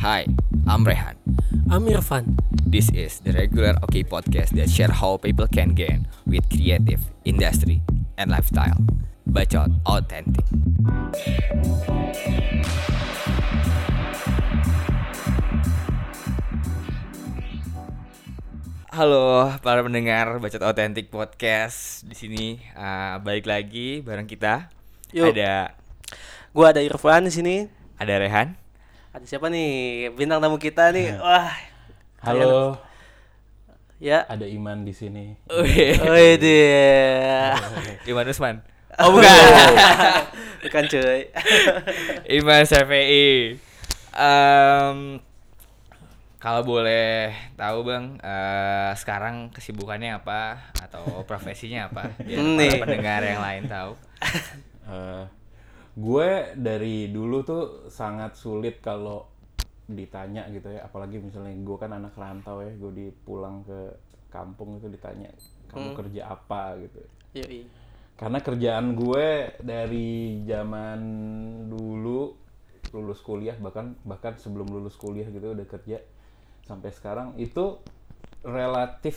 Hi, I'm Rehan. I'm Irfan. This is the regular OK podcast that share how people can gain with creative, industry, and lifestyle. Bacot authentic. Halo para pendengar Bacot Authentic Podcast di sini uh, balik lagi bareng kita. Yuk. Ada Gua ada Irfan di sini. ada Rehan. Ada siapa nih? Bintang tamu kita nih. Wah. Halo, Ya. ada Iman di sini. Wih dia. Iman Usman. Oh bukan. bukan cuy. Iman Syafii. Em, kalau boleh tahu bang, eh, sekarang kesibukannya apa atau profesinya apa? Biar Nih. para pendengar yang lain tahu. Eh, gue dari dulu tuh sangat sulit kalau ditanya gitu ya, apalagi misalnya gue kan anak rantau ya, gue dipulang ke kampung itu ditanya kamu kerja apa gitu. Yoi. Karena kerjaan gue dari zaman dulu lulus kuliah bahkan bahkan sebelum lulus kuliah gitu udah kerja sampai sekarang itu relatif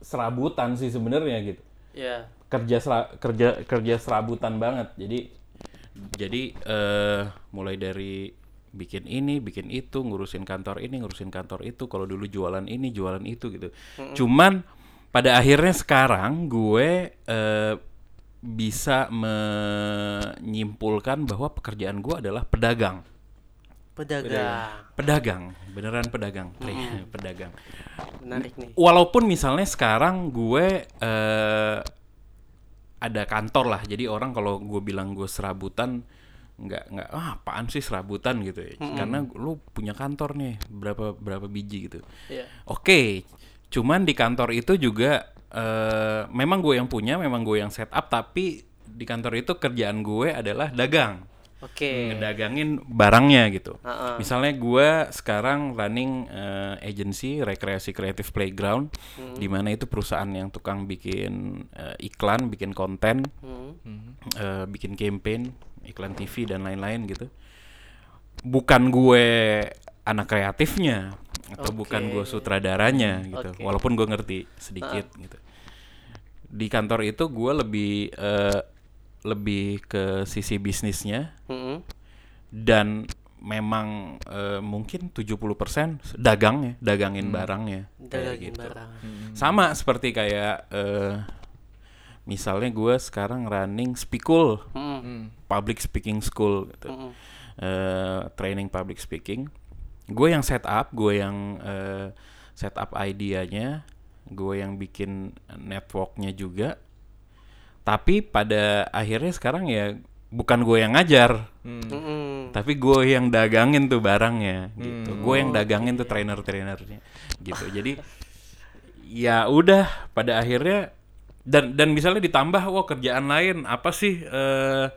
serabutan sih sebenarnya gitu Ya. Kerja sera- kerja kerja serabutan banget. Jadi jadi eh, mulai dari bikin ini bikin itu ngurusin kantor ini ngurusin kantor itu. Kalau dulu jualan ini jualan itu gitu. Cuman pada akhirnya sekarang gue eh, bisa menyimpulkan bahwa pekerjaan gue adalah pedagang. Pedagang. pedagang. Beneran pedagang. Pedagang. Menarik nih. walaupun misalnya sekarang gue eh, ada kantor lah. Jadi orang kalau gue bilang gue serabutan nggak nggak ah apaan sih serabutan? gitu ya. Karena lu punya kantor nih berapa berapa biji gitu. Iya. oke cuman di kantor itu juga eh, memang gue yang punya memang gue yang set up tapi di kantor itu kerjaan gue adalah dagang Oke. ngedagangin barangnya gitu. Ha-ha. Misalnya gue sekarang running eh, agency rekreasi creative playground, di mana itu perusahaan yang tukang bikin eh, iklan, bikin konten, Hmm. eh, bikin campaign, iklan TV dan lain-lain gitu. Bukan gue anak kreatifnya atau bukan gue sutradaranya gitu. Oke. Walaupun gue ngerti sedikit gitu. Di kantor itu gue lebih eh, lebih ke sisi bisnisnya Mm-mm. dan memang eh, mungkin 70% dagangnya, dagangin barangnya. kayak Dagangin gitu. barang. Sama seperti kayak eh, misalnya gue sekarang running Spikul, Mm-mm. public speaking school gitu. Mm-mm. Eh, training public speaking. Gue yang set up, gue yang eh, set up idenya, gue yang bikin networknya juga. Tapi pada akhirnya sekarang ya bukan gue yang ngajar, Mm-mm. tapi gue yang dagangin tuh barangnya gitu. Gue yang dagangin tuh trainer trainernya gitu. Jadi ya udah pada akhirnya dan dan misalnya ditambah wah kerjaan lain apa sih eh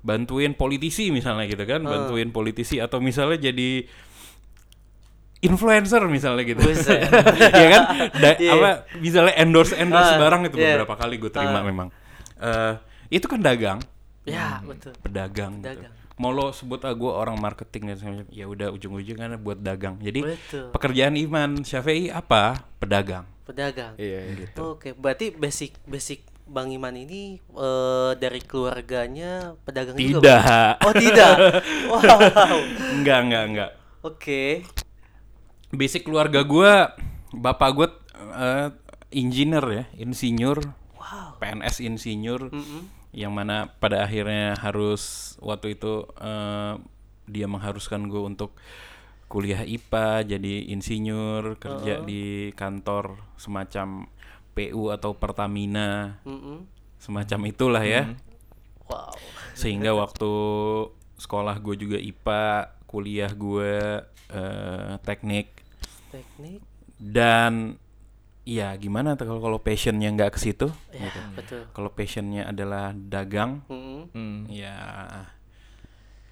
bantuin politisi misalnya gitu kan bantuin politisi atau misalnya jadi influencer misalnya gitu. Ya kan? Da- Iya. apa misalnya endorse endorse Ah, barang itu iya. beberapa kali gue terima Ah. memang Eh itu kan dagang Ya, betul. pedagang, gitu. Mau lo sebut ah gue orang marketing dan semacam ya udah ujung-ujungnya buat dagang. Jadi Betul. pekerjaan Iman Syafi'i apa? Pedagang. Pedagang. Iya. Gitu. Oke, berarti basic basic Bang Iman ini eh, dari keluarganya pedagang juga. Bang? Tidak. Oh, tidak. Wow. enggak, enggak, enggak. Oke. Basic keluarga gue, bapak gue eh, engineer ya, insinyur, Wow. PNS insinyur, Mm-mm. yang mana pada akhirnya harus waktu itu eh, dia mengharuskan gue untuk kuliah IPA jadi insinyur kerja di kantor semacam PU atau Pertamina Mm-mm. semacam itulah ya Wow. sehingga waktu sekolah gue juga IPA kuliah gue eh, teknik Teknik. dan ya gimana tuh kalau kalau passionnya nggak ke situ Ya, gitu. betul. kalau passionnya adalah dagang Mm-mm. Hmm. ya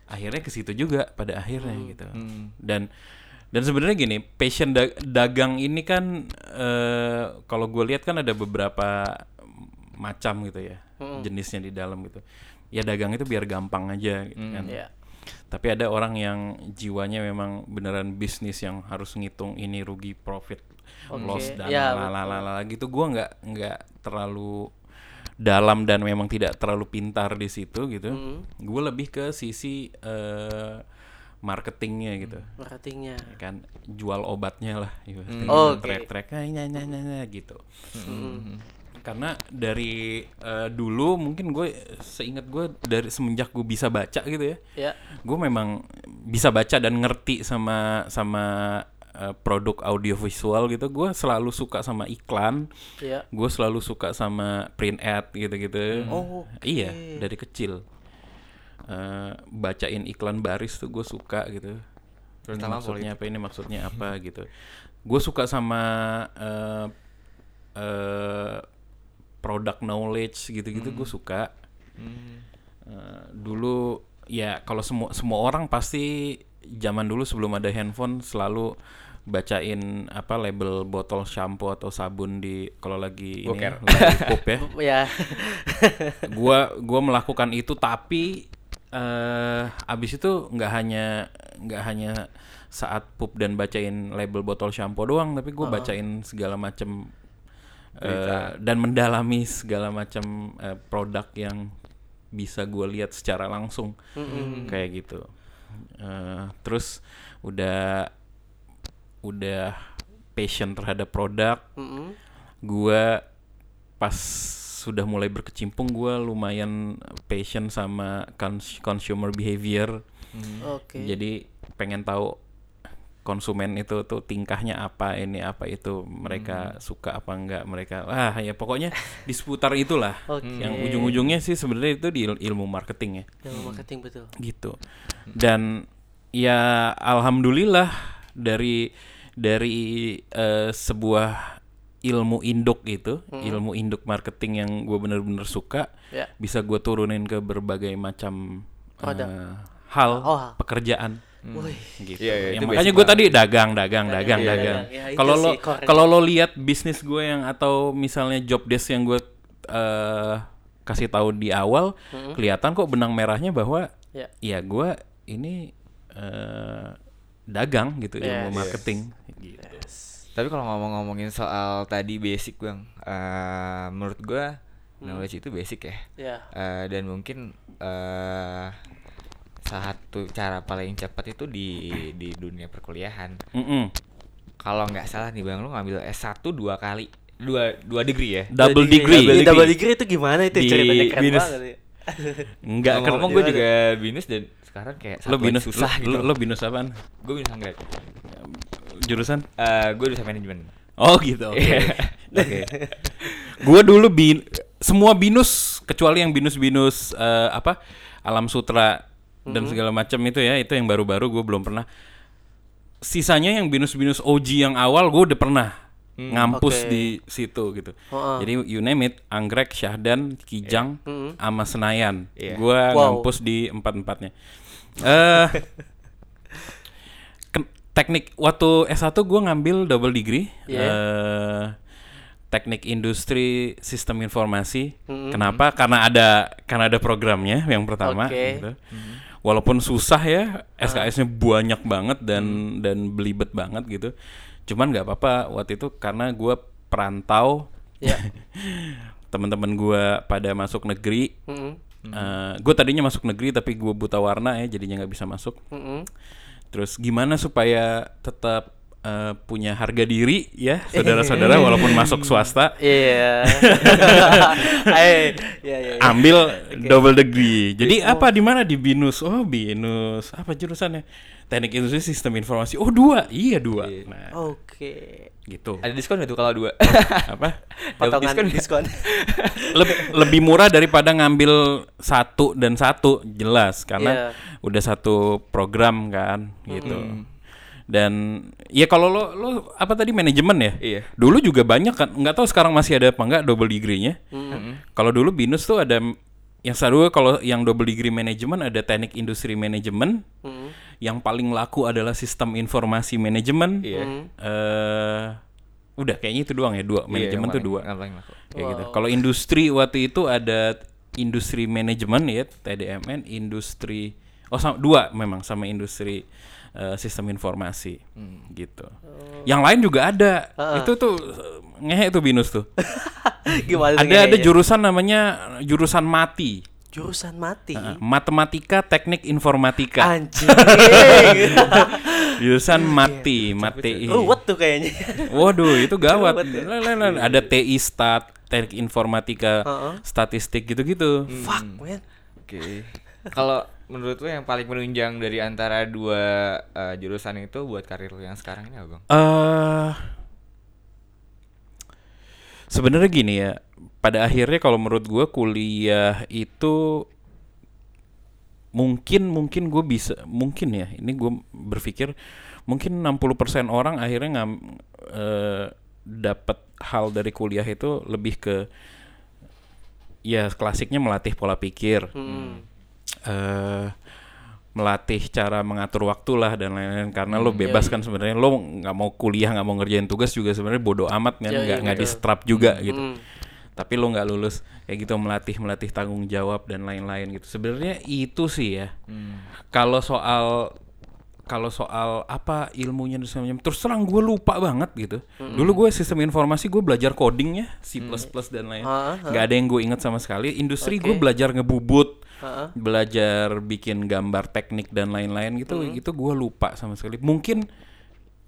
akhirnya ke situ juga pada akhirnya gitu Hmm. dan dan sebenarnya gini passion da- dagang ini kan eh, kalau gue lihat kan ada beberapa macam gitu ya jenisnya di dalam gitu ya dagang itu biar gampang aja gitu kan Iya. Tapi ada orang yang jiwanya memang beneran bisnis yang harus ngitung ini rugi profit Oke, loss dan ya, lalala gitu. Gua nggak nggak terlalu dalam dan memang tidak terlalu pintar di situ gitu. Mm. Gue lebih ke sisi eh, marketingnya gitu marketingnya ya kan jual obatnya lah ibaratnya. Oh, oke. track-track nah, nah, nah, nah, nah, gitu Mm. Karena dari eh, dulu mungkin gue seingat gue dari semenjak gue bisa baca gitu ya. Ya. Gue memang bisa baca dan ngerti sama sama eh, produk audiovisual gitu. Gue selalu suka sama iklan. Ya. Gue selalu suka sama print ad gitu-gitu. Oh, oke. iya dari kecil. Eh, bacain iklan baris tuh gue suka gitu. Ini maksudnya apa ini maksudnya apa gitu. Gue suka sama eh eh, product knowledge gitu-gitu gue suka. Eh, dulu ya kalau semua semua orang pasti zaman dulu sebelum ada handphone selalu bacain apa label botol shampoo atau sabun di kalau lagi ini Boker. lagi pup ya. Ya. Gua gua melakukan itu tapi eh abis itu nggak hanya nggak hanya saat pup dan bacain label botol shampoo doang tapi gua bacain segala macam eh, dan mendalami segala macam eh, produk yang bisa gua lihat secara langsung. Kayak gitu. Eh, terus udah udah passion terhadap produk. Mm-mm. gua pas sudah mulai berkecimpung gua lumayan passion sama cons- consumer behavior. Oke. Jadi pengen tahu konsumen itu tuh tingkahnya apa ini apa itu mereka suka apa enggak mereka ah ya pokoknya di seputar itulah. Oke. yang ujung-ujungnya sih sebenarnya itu di il- ilmu marketing ya. Yang marketing betul. Gitu. Dan ya alhamdulillah dari dari eh, sebuah ilmu induk itu ilmu induk marketing yang gue bener-bener suka ya. bisa gue turunin ke berbagai macam Produk. eh, hal Oh. pekerjaan Wih. gitu Iya, iya, Ya, makanya gue tadi dagang dagang dagang iya, dagang iya. Ya, itu kalau lo kalau lo lihat bisnis gue yang atau misalnya job desk yang gue eh, kasih tahu di awal kelihatan kok benang merahnya bahwa ya ya gue ini eh, dagang gitu Yes. ilmu marketing gitu. Tapi kalau ngomong-ngomongin soal tadi basic bang, eh, menurut gua knowledge itu basic ya. ya Eh, dan mungkin eh salah satu cara paling cepat itu di di dunia perkuliahan. Mm-mm. Kalau nggak salah nih bang, lu ngambil S1 dua kali, dua dua degree ya. Double Double degree. Ini double degree itu gimana itu Di ceritanya keren binus. banget. Enggak kan ngomong gue juga binus dan sekarang kayak lo binus susah lo, gitu. lo, lo binus apaan? Gue binus anggrek. Jurusan? Eh gue udah manajemen. Oh gitu. Oke. Iya. Oke. Gua dulu bin semua binus kecuali yang binus-binus eh, apa? Alam Sutra dan segala macam itu ya, itu yang baru-baru gue belum pernah. Sisanya yang binus-binus OG yang awal gue udah pernah ngampus Oke. di situ gitu. Oh, ah. Jadi you name it, Anggrek, Syahdan, Kijang, Mm-mm. sama Senayan. Iya. Gua Wow. ngampus di empat-empatnya. Eh Ken- teknik waktu S1 gue ngambil double degree Iya. eh, teknik industri sistem informasi Mm-mm. kenapa karena ada karena ada programnya yang pertama Oke. gitu. Walaupun susah ya SKS-nya banyak banget dan dan belibet banget gitu. Cuman nggak apa-apa waktu itu karena gue perantau. Ya. Teman-teman gue pada masuk negeri. Mm-mm. gue tadinya masuk negeri tapi gue buta warna ya jadinya nggak bisa masuk. Mm-mm. Terus gimana supaya tetap eh, punya harga diri ya saudara-saudara walaupun masuk swasta Iya. Eh, iya iya. iya. ambil double degree. Jadi apa di mana di binus? Oh binus. Apa jurusannya? Teknik industri sistem informasi. Oh dua. Iya dua. Nah Oke. gitu. Ada diskon nggak tuh kalau dua? Apa? Potongan diskon diskon. nggak? Leb- lebih murah daripada ngambil satu dan satu jelas karena Iya. udah satu program kan gitu. Dan ya kalau lo lo apa tadi manajemen ya? Iya. Dulu juga banyak kan, nggak tahu sekarang masih ada apa nggak double degree-nya. Kalau dulu binus tuh ada yang satu kalau yang double degree manajemen ada teknik industri manajemen. Mm-mm. Yang paling laku adalah sistem informasi manajemen. Iya. Eh, udah kayaknya itu doang ya dua manajemen Iya, tuh dua Yang paling laku. kayak gitu. Kalau industri waktu itu ada industri manajemen ya TDMN, industri Oh sama, dua memang sama industri eh, sistem informasi gitu. Yang lain juga ada. Itu tuh eh, ngehe tuh binus tuh. Gimana ada ada kayaknya? jurusan namanya jurusan mati. jurusan mati. Heeh, Matematika Teknik Informatika. Anjing. Jurusan mati, mati. Ruwet tuh kayaknya. Waduh, itu gawat. Ya? Ada TI Stat, Teknik Informatika, Heeh. Statistik gitu-gitu. Fuck, man. Oke. Kalau menurut lu yang paling menunjang dari antara dua eh, jurusan itu buat karir lu yang sekarang ini apa, Bang? eh sebenarnya gini ya. Pada akhirnya kalau menurut gua kuliah itu mungkin mungkin gue bisa mungkin ya ini gue berpikir mungkin 60% orang akhirnya ngam eh, dapat hal dari kuliah itu lebih ke ya klasiknya melatih pola pikir Hmm. Eh melatih cara mengatur waktu lah dan lain-lain. Karena lo bebas kan sebenarnya. Lo nggak mau kuliah nggak mau ngerjain tugas juga sebenarnya bodoh amat kan. Iya, nggak iya, nggak di strap juga gitu. Hmm. tapi lo nggak lulus kayak gitu melatih melatih tanggung jawab dan lain-lain gitu. Sebenarnya itu sih ya. Kalau soal kalau soal apa ilmunya dan segala macam, terus terang gue lupa banget gitu. Dulu gue sistem informasi gue belajar codingnya C++ dan lain nggak ada yang gue inget sama sekali. Industri Oke. gue belajar ngebubut belajar bikin gambar teknik dan lain-lain gitu itu gue lupa sama sekali. Mungkin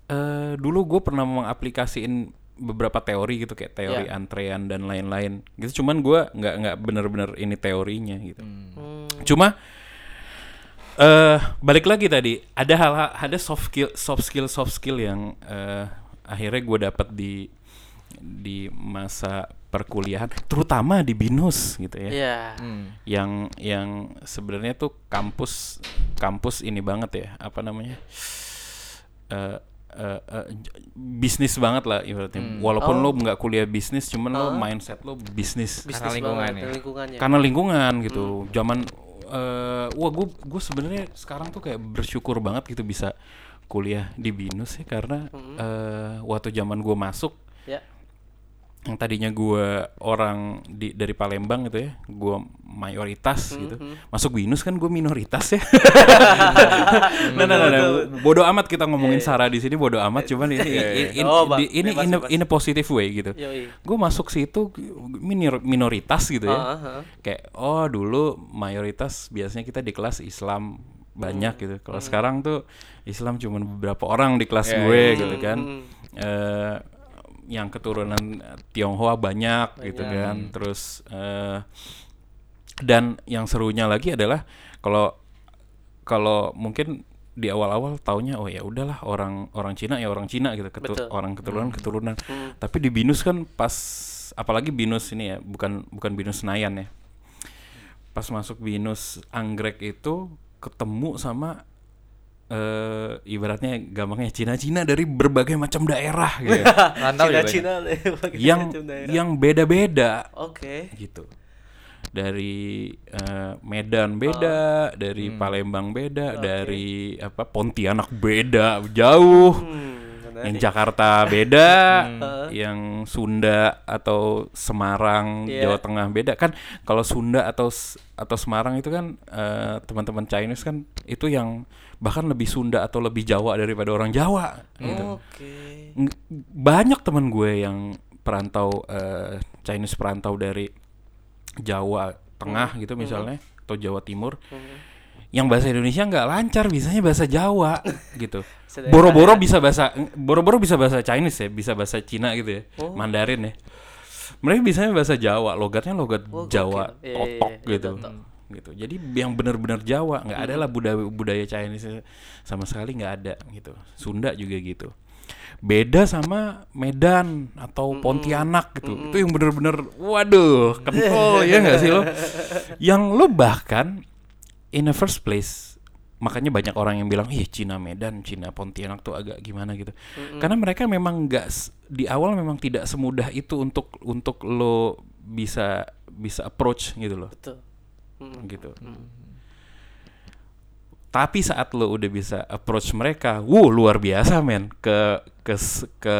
eh dulu gue pernah mengaplikasiin beberapa teori gitu kayak teori Ya. antrean dan lain-lain. Gitu cuman gue nggak nggak bener-bener ini teorinya gitu. Hmm. cuma eh balik lagi tadi ada hal ada soft skill soft skill soft skill yang eh akhirnya gue dapat di di masa perkuliahan terutama di binus gitu ya Iya. Hmm. yang yang sebenarnya tuh kampus kampus ini banget ya apa namanya eh eh, eh, j- bisnis banget lah ibaratnya walaupun Oh. lo nggak kuliah bisnis cuman lo Ah. mindset lo bisnis Bisnis lingkungan banget, ya. lingkungannya. karena lingkungan gitu zaman eh wah gue gue sebenarnya sekarang tuh kayak bersyukur banget gitu bisa kuliah di binus ya karena eh waktu zaman gue masuk Ya. Yang tadinya gue orang di dari Palembang gitu ya, gue mayoritas gitu, masuk binus kan gue minoritas ya. nah, nah, nah, nah, bodoh amat kita ngomongin Sarah di sini bodoh amat, cuman ini ini ini, Oh, Bang, ini bebas, in, a, bebas. in a positive way gitu. Gue masuk situ minor, minoritas gitu ya, Ah, ah, ah. kayak oh dulu mayoritas biasanya kita di kelas Islam banyak gitu. Kalau sekarang tuh Islam cuma beberapa orang di kelas Ya, gue ya. gitu kan. Eh yang keturunan Tionghoa banyak, gitu kan. Terus eh dan yang serunya lagi adalah kalau kalau mungkin di awal-awal taunya oh ya udahlah orang orang Cina ya orang Cina gitu ketu- Betul. orang keturunan keturunan. Tapi di binus kan pas apalagi binus ini ya bukan bukan binus Senayan ya. Pas masuk binus anggrek itu ketemu sama eh ibaratnya gampangnya Cina-Cina dari berbagai macam daerah gitu. Rantau juga Cina, banyak. Cina, pakai yang daerah. yang beda-beda. Oke. gitu. Dari eh, Medan beda dari Palembang beda dari apa Pontianak beda jauh. Hmm, yang Jakarta beda yang Sunda atau Semarang Iya. Jawa Tengah beda. Kan kalau Sunda atau atau Semarang itu kan eh, teman-teman Chinese kan itu yang bahkan lebih Sunda atau lebih Jawa daripada orang Jawa gitu Oke. Ng- banyak teman gue yang perantau eh, Chinese perantau dari Jawa Tengah gitu misalnya atau Jawa Timur yang bahasa Indonesia nggak lancar bisanya bahasa Jawa gitu boro-boro bisa bahasa boro-boro bisa bahasa Chinese ya bisa bahasa Cina gitu ya Oh. Mandarin ya mereka bisanya bahasa Jawa logatnya logat Oh, Jawa gokil. Iya, iya, totok iya, gitu totok. Gitu. Jadi yang benar-benar Jawa nggak ada lah budaya budaya Chinese sama sekali nggak ada gitu. Sunda juga gitu. Beda sama Medan atau Pontianak gitu. Itu yang bener-bener waduh kental ya nggak sih lo? Yang lo bahkan in the first place makanya banyak orang yang bilang iya Cina Medan Cina Pontianak tuh agak gimana gitu. Karena mereka memang nggak di awal memang tidak semudah itu untuk untuk lo bisa bisa approach gitu loh. Betul. Hmm. gitu tapi saat lo udah bisa approach mereka, wow luar biasa men ke ke ke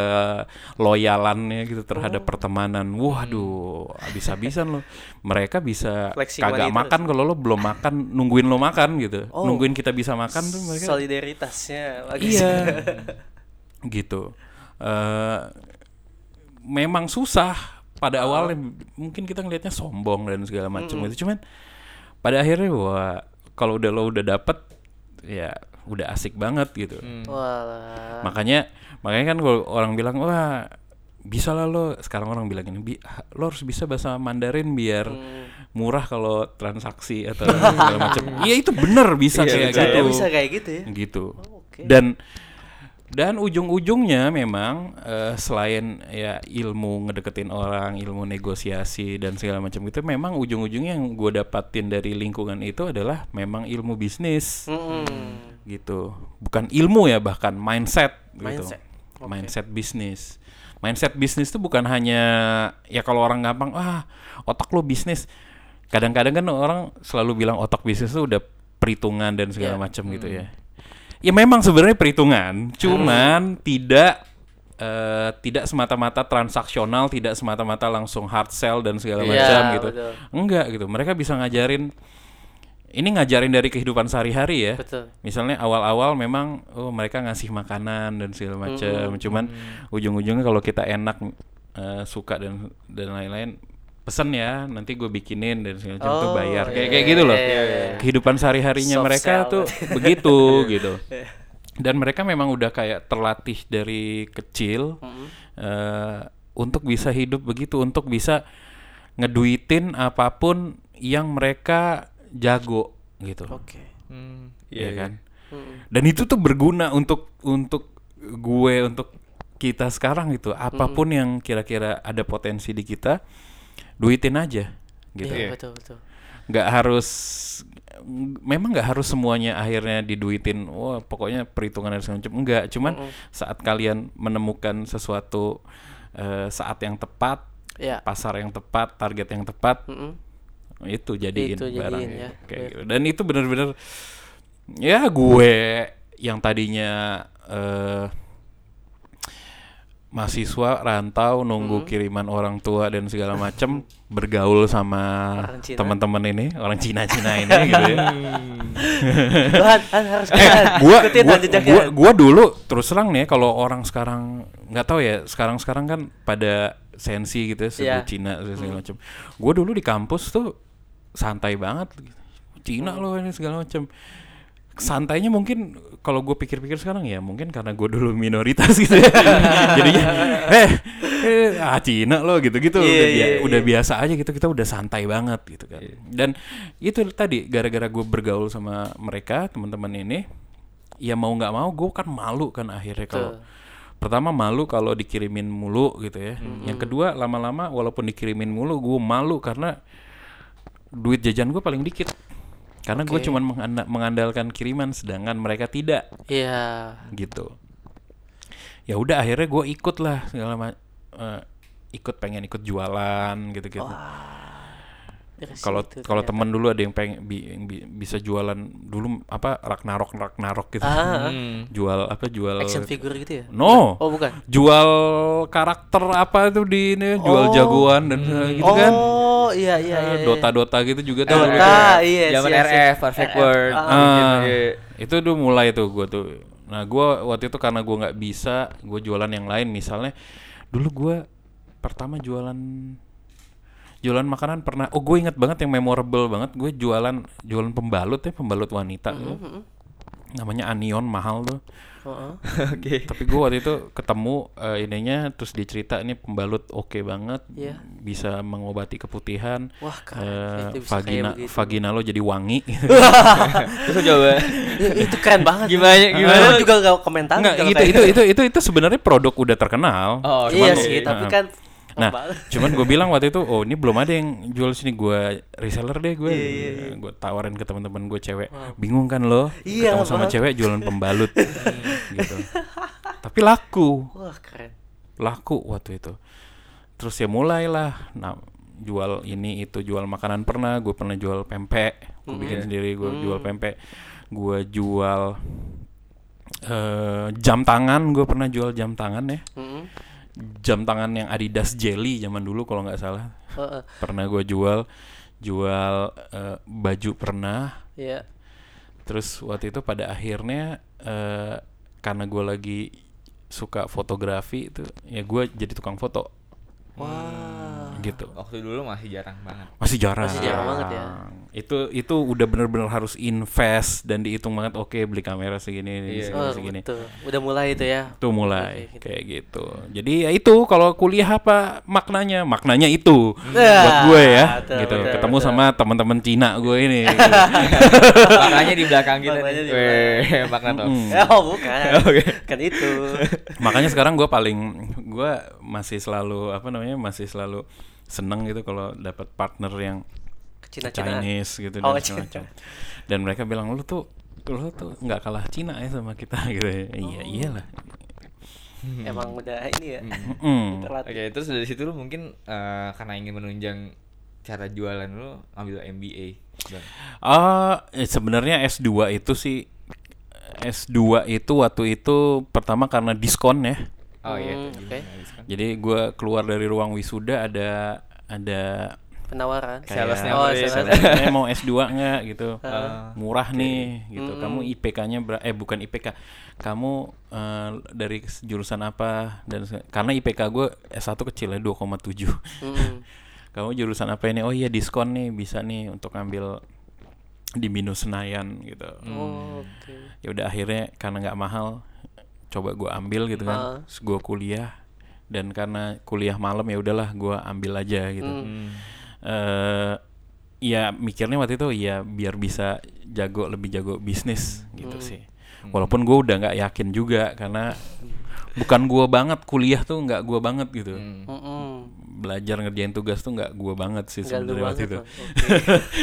loyalannya gitu terhadap Oh. pertemanan. Waduh, habis-habisan lo. Mereka bisa Flexing kagak money makan kalau lo belum makan, nungguin lo makan gitu. Oh. Nungguin kita bisa makan tuh mereka. solidaritasnya lagi Iya. gitu. eh memang susah pada awalnya mungkin kita ngelihatnya sombong dan segala macam itu cuman pada akhirnya wah kalau udah lo udah dapet ya udah asik banget gitu. Walah. Makanya makanya kan kalau orang bilang wah bisa lah lo sekarang orang bilang ini "Bi- lo harus bisa bahasa Mandarin biar Hmm. murah kalau transaksi atau segala macam. Iya itu bener bisa kayak Bisa gitu ya, bisa kayak gitu ya. gitu Oh, oke. dan dan ujung-ujungnya memang eh, selain ya ilmu ngedeketin orang ilmu negosiasi dan segala macam itu memang ujung-ujungnya yang gue dapatin dari lingkungan itu adalah memang ilmu bisnis Mm-mm. gitu bukan ilmu ya bahkan mindset gitu Mindset. Oke. mindset bisnis mindset bisnis itu bukan hanya ya kalau orang gampang ah otak lo bisnis kadang-kadang kan orang selalu bilang otak bisnis itu udah perhitungan dan segala Ya. macam gitu ya ya memang sebenarnya perhitungan. Cuman tidak eh, tidak semata-mata transaksional tidak semata-mata langsung hard sell dan segala Iya, macam gitu. betul. enggak gitu. Mereka bisa ngajarin ini ngajarin dari kehidupan sehari-hari ya. Betul. misalnya awal-awal memang oh mereka ngasih makanan dan segala macam. Cuman ujung-ujungnya kalau kita enak eh, suka dan dan lain-lain pesen ya nanti gue bikinin dan segala macam tuh Oh, bayar. Kayak iya, kayak gitu loh. iya, iya, iya. kehidupan sehari-harinya Soft mereka sell. tuh begitu gitu. Dan mereka memang udah kayak terlatih dari kecil eh, untuk bisa hidup begitu untuk bisa ngeduitin apa pun yang mereka jago gitu. Oke. Hmm, Iya kan? Mm-mm. dan itu tuh berguna untuk untuk gue untuk kita sekarang gitu. Apa pun yang kira-kira ada potensi di kita duitin aja gitu Iya, betul betul. nggak harus memang nggak harus semuanya akhirnya diduitin wah pokoknya perhitungan segala macam enggak cuman saat kalian menemukan sesuatu eh, saat yang tepat Iya. pasar yang tepat target yang tepat Mm-mm. itu jadiin Itu jadiin, barangnya ya. kayak Iya. gitu. dan itu bener-bener ya gue yang tadinya eh mahasiswa rantau nunggu kiriman orang tua dan segala macem bergaul sama teman-teman ini orang Cina-Cina ini gitu ya. Tuhan, Han harus eh gua gua, gua, gua dulu terus terang nih ya, kalau orang sekarang nggak tahu ya sekarang sekarang kan pada sensi gitu ya sebut Iya. Cina segala macam gua dulu di kampus tuh santai banget Cina loh ini segala macam santainya mungkin kalau gue pikir-pikir sekarang ya mungkin karena gue dulu minoritas gitu ya. Jadinya eh, eh ah Cina loh gitu-gitu. Iya, udah, iya, bia- iya. udah biasa aja gitu kita udah santai banget gitu kan. Dan itu tadi gara-gara gue bergaul sama mereka teman-teman ini ya mau nggak mau gue kan malu kan akhirnya kalau pertama malu kalau dikirimin mulu gitu ya. Yang kedua lama-lama walaupun dikirimin mulu gue malu karena duit jajan gue paling dikit karena gue Oke. cuman menganda- mengandalkan kiriman sedangkan mereka tidak Iya. gitu ya udah akhirnya gue ikut lah segala ma- eh, ikut pengen ikut jualan gitu gitu kalau situ kalau temen dulu ada yang pengen bi- bi- bisa jualan dulu apa Ragnarok Ragnarok gitu Ah, Hmm. jual apa jual action figure gitu ya? no Oh, bukan. jual karakter apa tuh di ini jual Oh. jagoan dan eh, gitu kan Oh, iya iya iya. Eh, iya. Dota Dota gitu juga tuh Dota, dulu. iya. Zaman iya, RF, iya. Perfect RF, World. ah. Ah, Iya. itu tuh mulai tuh gue tuh. Nah gue waktu itu karena gue nggak bisa, gue jualan yang lain misalnya. Dulu gue pertama jualan jualan makanan pernah. Oh gue inget banget yang memorable banget. Gue jualan jualan pembalut ya pembalut wanita. Mm-hmm, Namanya Anion mahal tuh. Oke. Tapi gue waktu itu ketemu eh, ininya terus dicerita ini pembalut oke banget, Iya. bisa mengobati keputihan. Wah, keren. eh, Itu kayak vagina vagina lo jadi wangi. Terus coba. itu keren banget. Gimana- gimana? Gua juga gak komentar Enggak, kalau itu, kayak itu itu itu itu sebenarnya produk udah terkenal. Oh, iya sih, tapi kan Nah, cuman gue bilang waktu itu, oh ini belum ada yang jual sini. Gue reseller deh gue. Iya, Gue tawarin ke teman-teman gue cewek. Bingung kan lo? Iya, ketemu sama banget. cewek jualan pembalut, gitu. Tapi laku, Wah, keren. laku waktu itu. Terus ya mulailah, nah jual ini itu jual makanan pernah. Gue pernah jual pempek. Gue bikin sendiri. Gue jual pempek. gue jual eh jam tangan gue pernah jual jam tangan ya Mm-mm. Jam tangan yang Adidas Jelly zaman dulu kalau nggak salah pernah gue jual jual eh, baju pernah Iya. terus waktu itu pada akhirnya eh, karena gue lagi suka fotografi itu ya gue jadi tukang foto Wah. Gitu Waktu dulu masih jarang banget. masih jarang Masih jarang banget ya. itu itu udah bener-bener harus invest dan dihitung banget oke beli kamera segini Iya. segini, Oh, segini. betul. Udah mulai itu ya. Tuh mulai gitu. kayak gitu. Jadi ya itu kalau kuliah apa maknanya? Maknanya itu Nah, buat gue ya, betul, gitu. betul, Ketemu betul. sama teman-teman Cina gue ini. gitu. Maknanya di belakang kita Maknanya di Weh, makna. Mm. Oh, bukan. Oke. Kan itu. Makanya sekarang gue paling gue masih selalu apa namanya masih selalu seneng gitu kalau dapat partner yang Cina-Cinaan. Chinese gitu Oh, dan Cina. segala macam. Dan mereka bilang lu tuh lu tuh nggak kalah Cina ya sama kita gitu. ya. Iya iyalah. Emang udah ini ya. Mm. Terlatih. Oke, terus dari situ lu mungkin eh, karena ingin menunjang cara jualan lu ambil MBA. Ah, eh, sebenarnya S2 itu sih S2 itu waktu itu pertama karena diskon ya. Oh iya. Hmm, tuh, oke. diskon? Jadi gua keluar dari ruang wisuda ada ada Penawaran. Salesnya Oh, ya? eh, mau S2 nggak gitu. Ah, Murah nih gitu. Mm-mm. Kamu IPK-nya ber- eh bukan IPK. Kamu eh, dari jurusan apa dan karena IPK gue S1 kecil ya 2,7. Mm-mm. Kamu jurusan apa ini? Oh iya diskon nih bisa nih untuk ambil di Binus Senayan gitu. Oh, Oke. ya udah akhirnya karena nggak mahal coba gue ambil gitu kan. Terus gue kuliah dan karena kuliah malam ya udahlah gue ambil aja gitu Hmm. Hmm. eh ya mikirnya waktu itu ya biar bisa jago lebih jago bisnis gitu Hmm. sih walaupun gue udah nggak yakin juga karena bukan gue banget kuliah tuh nggak gue banget gitu Hmm. Mm-mm. belajar ngerjain tugas tuh nggak gue banget sih sebenarnya waktu itu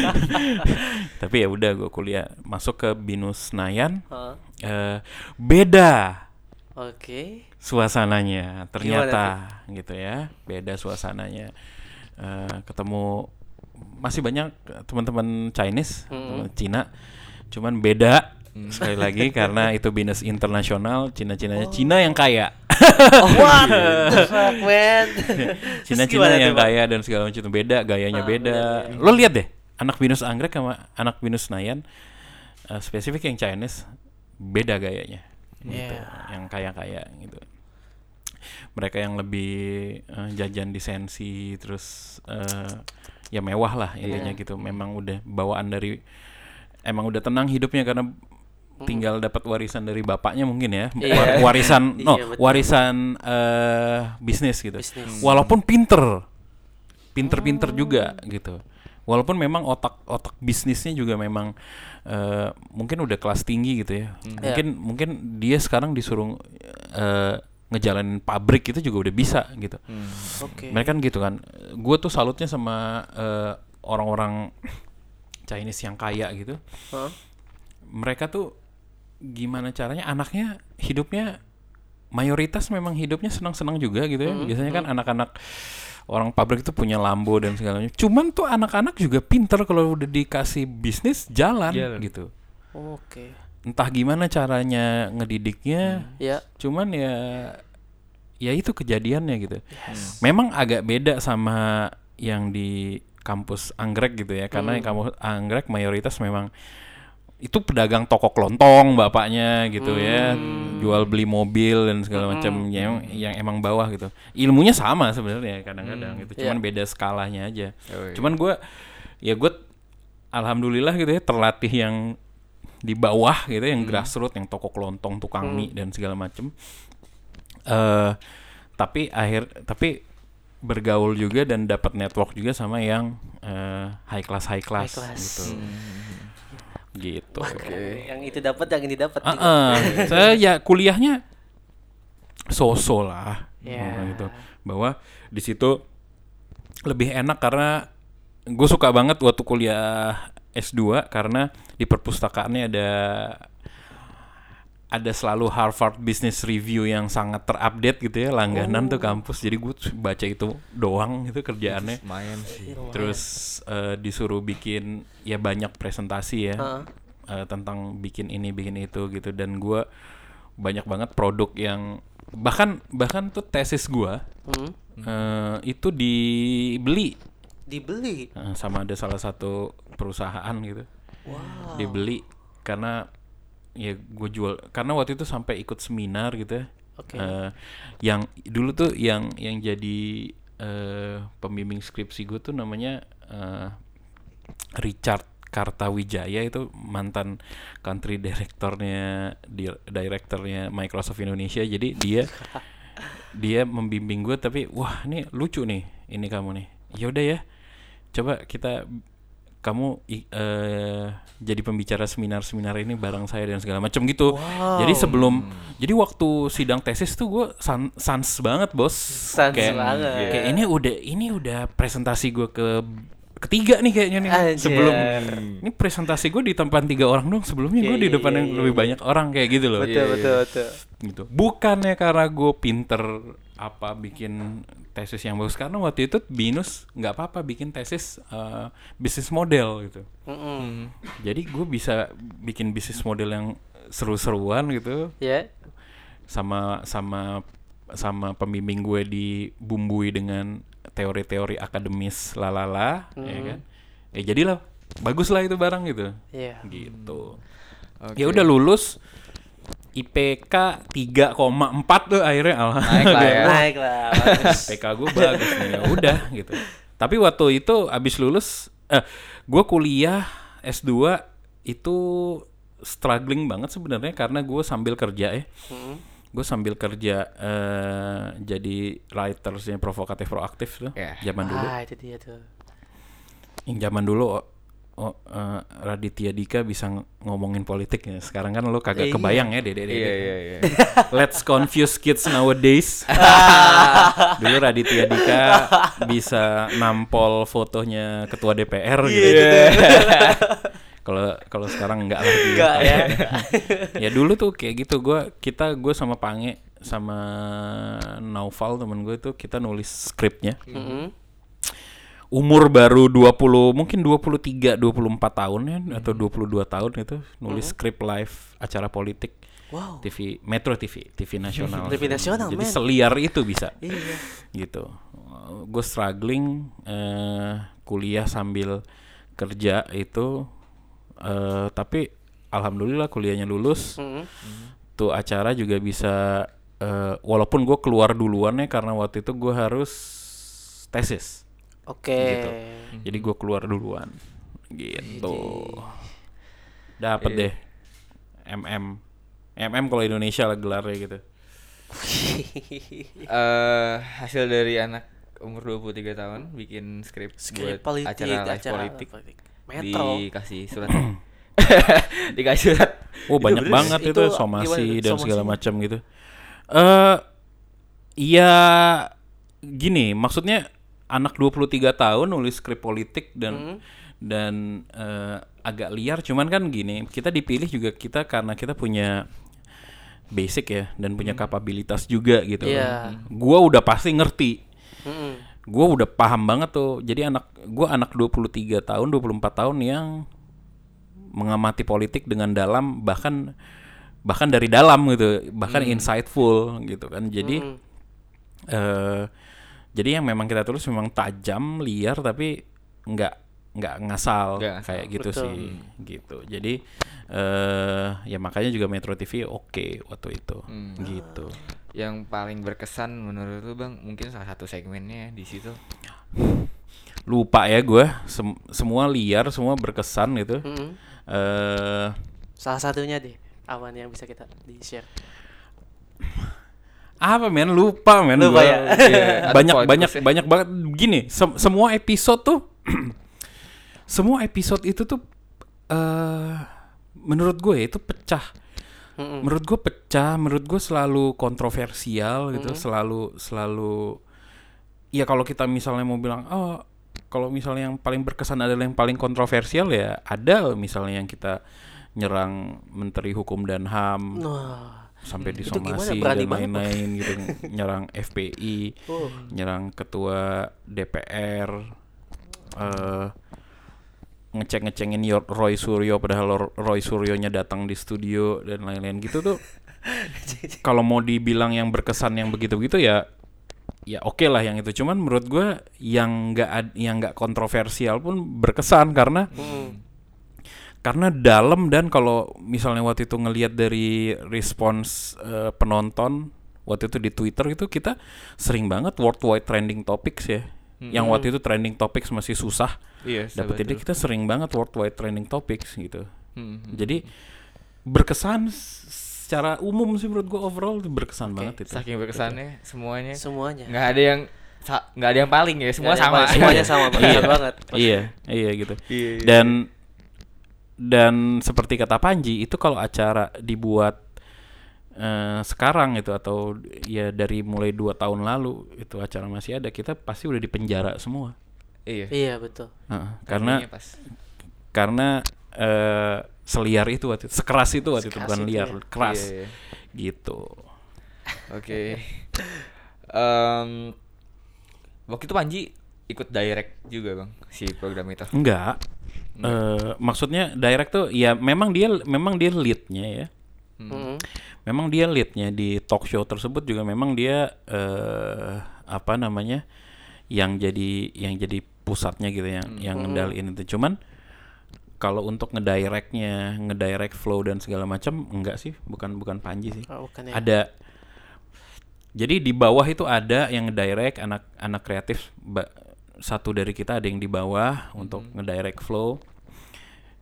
tapi ya udah gue kuliah masuk ke binus Senayan Ah, eh beda Oke. suasananya ternyata gitu ya beda suasananya. Eh, ketemu masih banyak teman-teman Chinese Mm. teman Cina. Cuman beda sekali lagi karena itu bisnis internasional Cina Cinanya Cina yang kaya. Oh, what the fuck, man? Cina Terus Cina gimana yang kaya dan segala macam itu beda gayanya Ah, beda. beda, lo lihat deh anak binus anggrek sama anak binus Senayan eh, spesifik yang Chinese beda gayanya gitu Iya. yang kaya-kaya gitu mereka yang lebih eh, jajan di sensi terus eh, ya mewah lah intinya Iya. gitu memang udah bawaan dari emang udah tenang hidupnya karena tinggal dapat warisan dari bapaknya mungkin ya Iya. Wa- warisan no Iya, betul. warisan eh, bisnis gitu Bisnis. walaupun pinter pinter-pinter Oh. juga gitu walaupun memang otak otak bisnisnya juga memang eh, mungkin udah kelas tinggi gitu ya Iya. mungkin mungkin dia sekarang disuruh eh, ngejalanin pabrik itu juga udah bisa gitu Hmm. Oke. mereka kan gitu kan gue tuh salutnya sama eh, orang-orang Chinese yang kaya gitu Hah? mereka tuh gimana caranya anaknya hidupnya mayoritas memang hidupnya senang-senang juga gitu ya. Biasanya kan anak-anak orang pabrik itu punya Lambo dan segala macam. Cuman tuh anak-anak juga pinter kalau udah dikasih bisnis jalan, Jalan. gitu. Oke. Entah gimana caranya ngedidiknya, Ya. cuman ya ya itu kejadiannya gitu. Memang agak beda sama yang di kampus anggrek gitu ya, karena yang kampus anggrek mayoritas memang itu pedagang toko kelontong bapaknya gitu ya, jual beli mobil dan segala macam yang yang emang bawah gitu. Ilmunya sama sebenarnya kadang-kadang gitu, cuman Iya. beda skalanya aja. Oh, iya. Cuman gue ya gue alhamdulillah gitu ya terlatih yang di bawah gitu yang grassroots yang toko kelontong tukang mie dan segala macem eh tapi akhir tapi bergaul juga dan dapat network juga sama yang eh, high class high class, High class. gitu gitu Yang itu dapat, yang ini dapat. Ah, ah. saya ya kuliahnya so-so lah Ya. ngomong gitu bahwa di situ lebih enak karena gue suka banget waktu kuliah S2 karena di perpustakaannya ada ada selalu Harvard Business Review yang sangat terupdate gitu ya langganan tuh kampus jadi gue baca itu doang gitu kerjaannya Lumayan sih. Lumayan. terus eh, disuruh bikin ya banyak presentasi ya Heeh. eh, tentang bikin ini bikin itu gitu dan gua banyak banget produk yang bahkan bahkan tuh tesis gua Hmm. eh, itu dibeli Dibeli. eh, sama ada salah satu perusahaan gitu Wow. dibeli karena ya gue jual karena waktu itu sampai ikut seminar gitu ya. Oke. Eh, yang dulu tuh yang yang jadi eh, pembimbing skripsi gue tuh namanya eh, Richard Kartawijaya itu mantan country directornya di directornya Microsoft Indonesia. Jadi dia dia membimbing gue tapi wah ini lucu nih ini kamu nih. Ya udah ya coba kita kamu eh, jadi pembicara seminar-seminar ini bareng saya dan segala macam gitu jadi sebelum jadi waktu sidang tesis tuh gue san, sans banget bos Sans kayak, banget. kayak ini udah ini udah presentasi gue ke ketiga nih kayaknya nih Anjir. sebelum ini presentasi gue di tempat tiga orang dong sebelumnya gue di iya, depan iya, yang lebih iya. banyak orang kayak gitu loh Betul, betul, betul. gitu bukannya karena gue pinter apa bikin tesis yang bagus? Karena waktu itu binus nggak apa-apa bikin tesis eh, bisnis model gitu. Mm-mm. jadi gue bisa bikin bisnis model yang seru-seruan gitu. Ya. sama sama sama pembimbing gue dibumbui dengan teori-teori akademis lalala ya kan? Eh jadilah bagus lah itu barang gitu. Iya. gitu. Oke. ya udah lulus IPK 3,4 tuh akhirnya Naik lah ya. Naik lah. IPK gue bagus nih ya udah gitu tapi waktu itu abis lulus eh gue kuliah S2 itu struggling banget sebenarnya karena gue sambil kerja ya Mm-mm. gue sambil kerja eh jadi writersnya provokatif proaktif tuh Ya. zaman dulu Ah, itu dia tuh. yang zaman dulu oh, eh, Raditya Dika bisa ng- ngomongin politik ya sekarang kan lo kagak Iya. kebayang ya dede Iya iya iya. Let's confuse kids nowadays. Dulu Raditya Dika bisa nampol fotonya ketua DPR gitu. Kalau kalau sekarang enggak lagi. Enggak ya. ya dulu tuh kayak gitu gua kita gue sama Pange sama Naufal temen gue tuh kita nulis skripnya Mm-mm. Umur baru 20 mungkin 23 24 tahun ya atau 22 tahun itu nulis skrip live acara politik Wow. TV Metro TV TV nasional TV nasional, jadi men. seliar itu bisa Iya. gitu gue struggling eh, kuliah sambil kerja itu eh, tapi alhamdulillah kuliahnya lulus Mm-mm. tuh acara juga bisa eh, walaupun gue keluar duluan ya karena waktu itu gue harus tesis Oke. Gitu. jadi gue keluar duluan gitu dapat deh MM MM kalau Indonesia lah gelarnya gitu Eh hasil dari anak umur 23 tahun bikin skrip, Skrip buat politik, acara live acara politik. politik. Metro. Dikasih surat. Dikasih surat. Oh Itu banyak bener, banget itu itu, gimana somasi tuh? dan Somasi? segala macam gitu. Eh iya gini, maksudnya anak 23 tahun nulis skrip politik dan Hmm. dan eh, agak liar cuman kan gini, kita dipilih juga kita karena kita punya basic ya dan punya kapabilitas juga gitu. Hmm. Iya. kan. Gua udah pasti ngerti. Mm-mm. Gua udah paham banget tuh. Jadi anak gua anak 23 tahun, 24 tahun yang mengamati politik dengan dalam bahkan bahkan dari dalam gitu, bahkan insightful gitu kan. Jadi Mm. eh jadi yang memang kita tulis memang tajam, liar tapi nggak nggak ngasal ngasal. kayak gitu Betul. sih gitu. Jadi eh ya makanya juga Metro TV oke waktu itu Hmm. gitu. Yang paling berkesan menurut lu Bang, mungkin salah satu segmennya di situ. Lupa ya gue semua liar, semua berkesan gitu. Mm-mm. eh Salah satunya deh. Awan yang bisa kita di share. Apa men lupa men Lupa gua. ya? Ada banyak banyak plusnya. banyak banget gini sem- semua episode tuh semua episode itu tuh eh menurut gue itu pecah Mm-mm. menurut gue pecah menurut gue selalu kontroversial gitu selalu selalu ya kalau kita misalnya mau bilang oh kalau misalnya yang paling berkesan adalah yang paling kontroversial ya ada misalnya yang kita nyerang menteri hukum dan ham Wah. Sampai gimana? disomasi dan lain-lain gitu nyerang FPI Oh. nyerang ketua DPR eh ngecek-ngecengin Yor- Roy Suryo padahal Ro- Roy Suryonya datang di studio dan lain-lain gitu tuh kalau mau dibilang yang berkesan yang begitu-begitu ya ya oke lah yang itu cuman menurut gua yang nggak yang nggak kontroversial pun berkesan karena Mm. Karena dalam dan kalau misalnya waktu itu ngelihat dari respons eh, penonton waktu itu di Twitter itu kita sering banget worldwide trending topics ya. Yang waktu itu trending topics masih susah Iya, dapat ide kita sering banget worldwide trending topics gitu. Hmm, jadi berkesan secara umum sih menurut gua overall berkesan banget itu. Saking berkesannya semuanya. Semuanya. nggak ada yang sa- nggak ada yang paling ya, semua sama. paling, Semuanya sama, berkesan banget. iya iya gitu. Iya, iya, dan dan seperti kata Panji itu kalau acara dibuat eh, sekarang itu atau ya dari mulai dua tahun lalu itu acara masih ada kita pasti udah di penjara semua Iya. Iya, betul. Heeh, karena pas. karena eh, seliar itu waktu itu sekeras itu waktu itu Sekeras bukan itu liar ya. keras Iya, iya. gitu Oke. Em, waktu itu Panji ikut direct juga bang si program itu. enggak Eh, maksudnya direct tuh ya memang dia memang dia leadnya ya. Mm. memang dia leadnya di talk show tersebut juga memang dia eh apa namanya yang jadi yang jadi pusatnya gitu yang yang ngendaliin itu. Cuman kalau untuk ngedirectnya ngedirect flow dan segala macam enggak sih. Bukan bukan Panji sih. Oh, bukan ya. ada. Jadi di bawah itu ada yang ngedirect anak anak kreatif satu dari kita ada yang di bawah untuk ngedirect flow.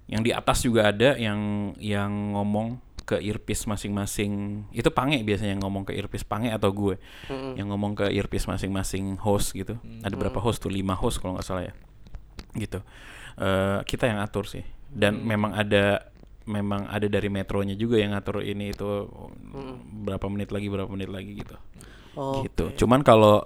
Yang di atas juga ada yang yang ngomong ke earpiece masing-masing. Itu pange biasanya yang ngomong ke earpiece pange atau gue Mm-mm. yang ngomong ke earpiece masing-masing host gitu. Ada berapa host tuh? Lima host kalau nggak salah ya. Gitu. Eh, kita yang atur sih. Dan memang ada memang ada dari metronya juga yang ngatur ini itu berapa menit lagi berapa menit lagi gitu. Oh, gitu. Cuman kalau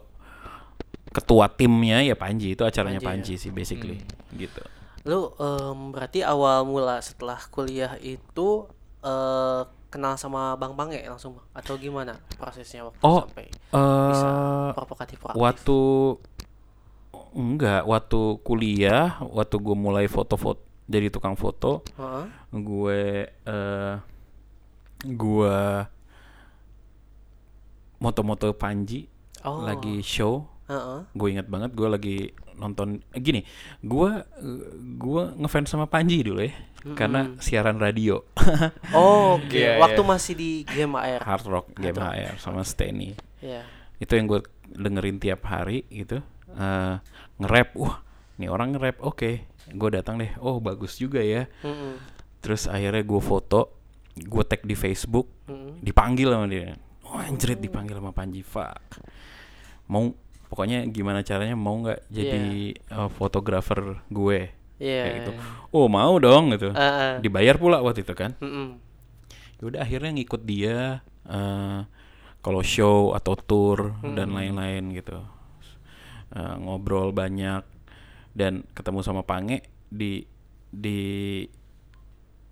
ketua timnya ya Panji itu acaranya Panji Panji, ya. sih basically gitu Lu em, berarti awal mula setelah kuliah itu eh, kenal sama Bang Pange langsung atau gimana prosesnya waktu Oh, sampai eh provokatif proaktif? waktu enggak waktu kuliah waktu gue mulai foto-foto jadi tukang foto Heeh. gue eh gue moto-moto Panji Oh. lagi show Heeh. gue ingat banget gue lagi nonton eh, gini gue gue ngefans sama Panji dulu ya karena siaran radio Oh, oke. Iya, Waktu iya. masih di Game AR. hard rock game HR sama Steny Iya. itu yang gue dengerin tiap hari gitu Eh nge-rap wah nih orang nge-rap oke gue datang deh oh bagus juga ya Mm-mm. terus akhirnya gue foto gue tag di Facebook Mm-mm. dipanggil sama dia oh anjrit dipanggil sama Panji fuck mau pokoknya gimana caranya mau nggak jadi eh, fotografer gue? Iya. kayak gitu. Oh mau dong gitu. Heeh. dibayar pula waktu itu kan? Mm-mm. ya udah akhirnya ngikut dia eh kalau show atau tour dan lain-lain gitu. Eh, ngobrol banyak dan ketemu sama Pange di di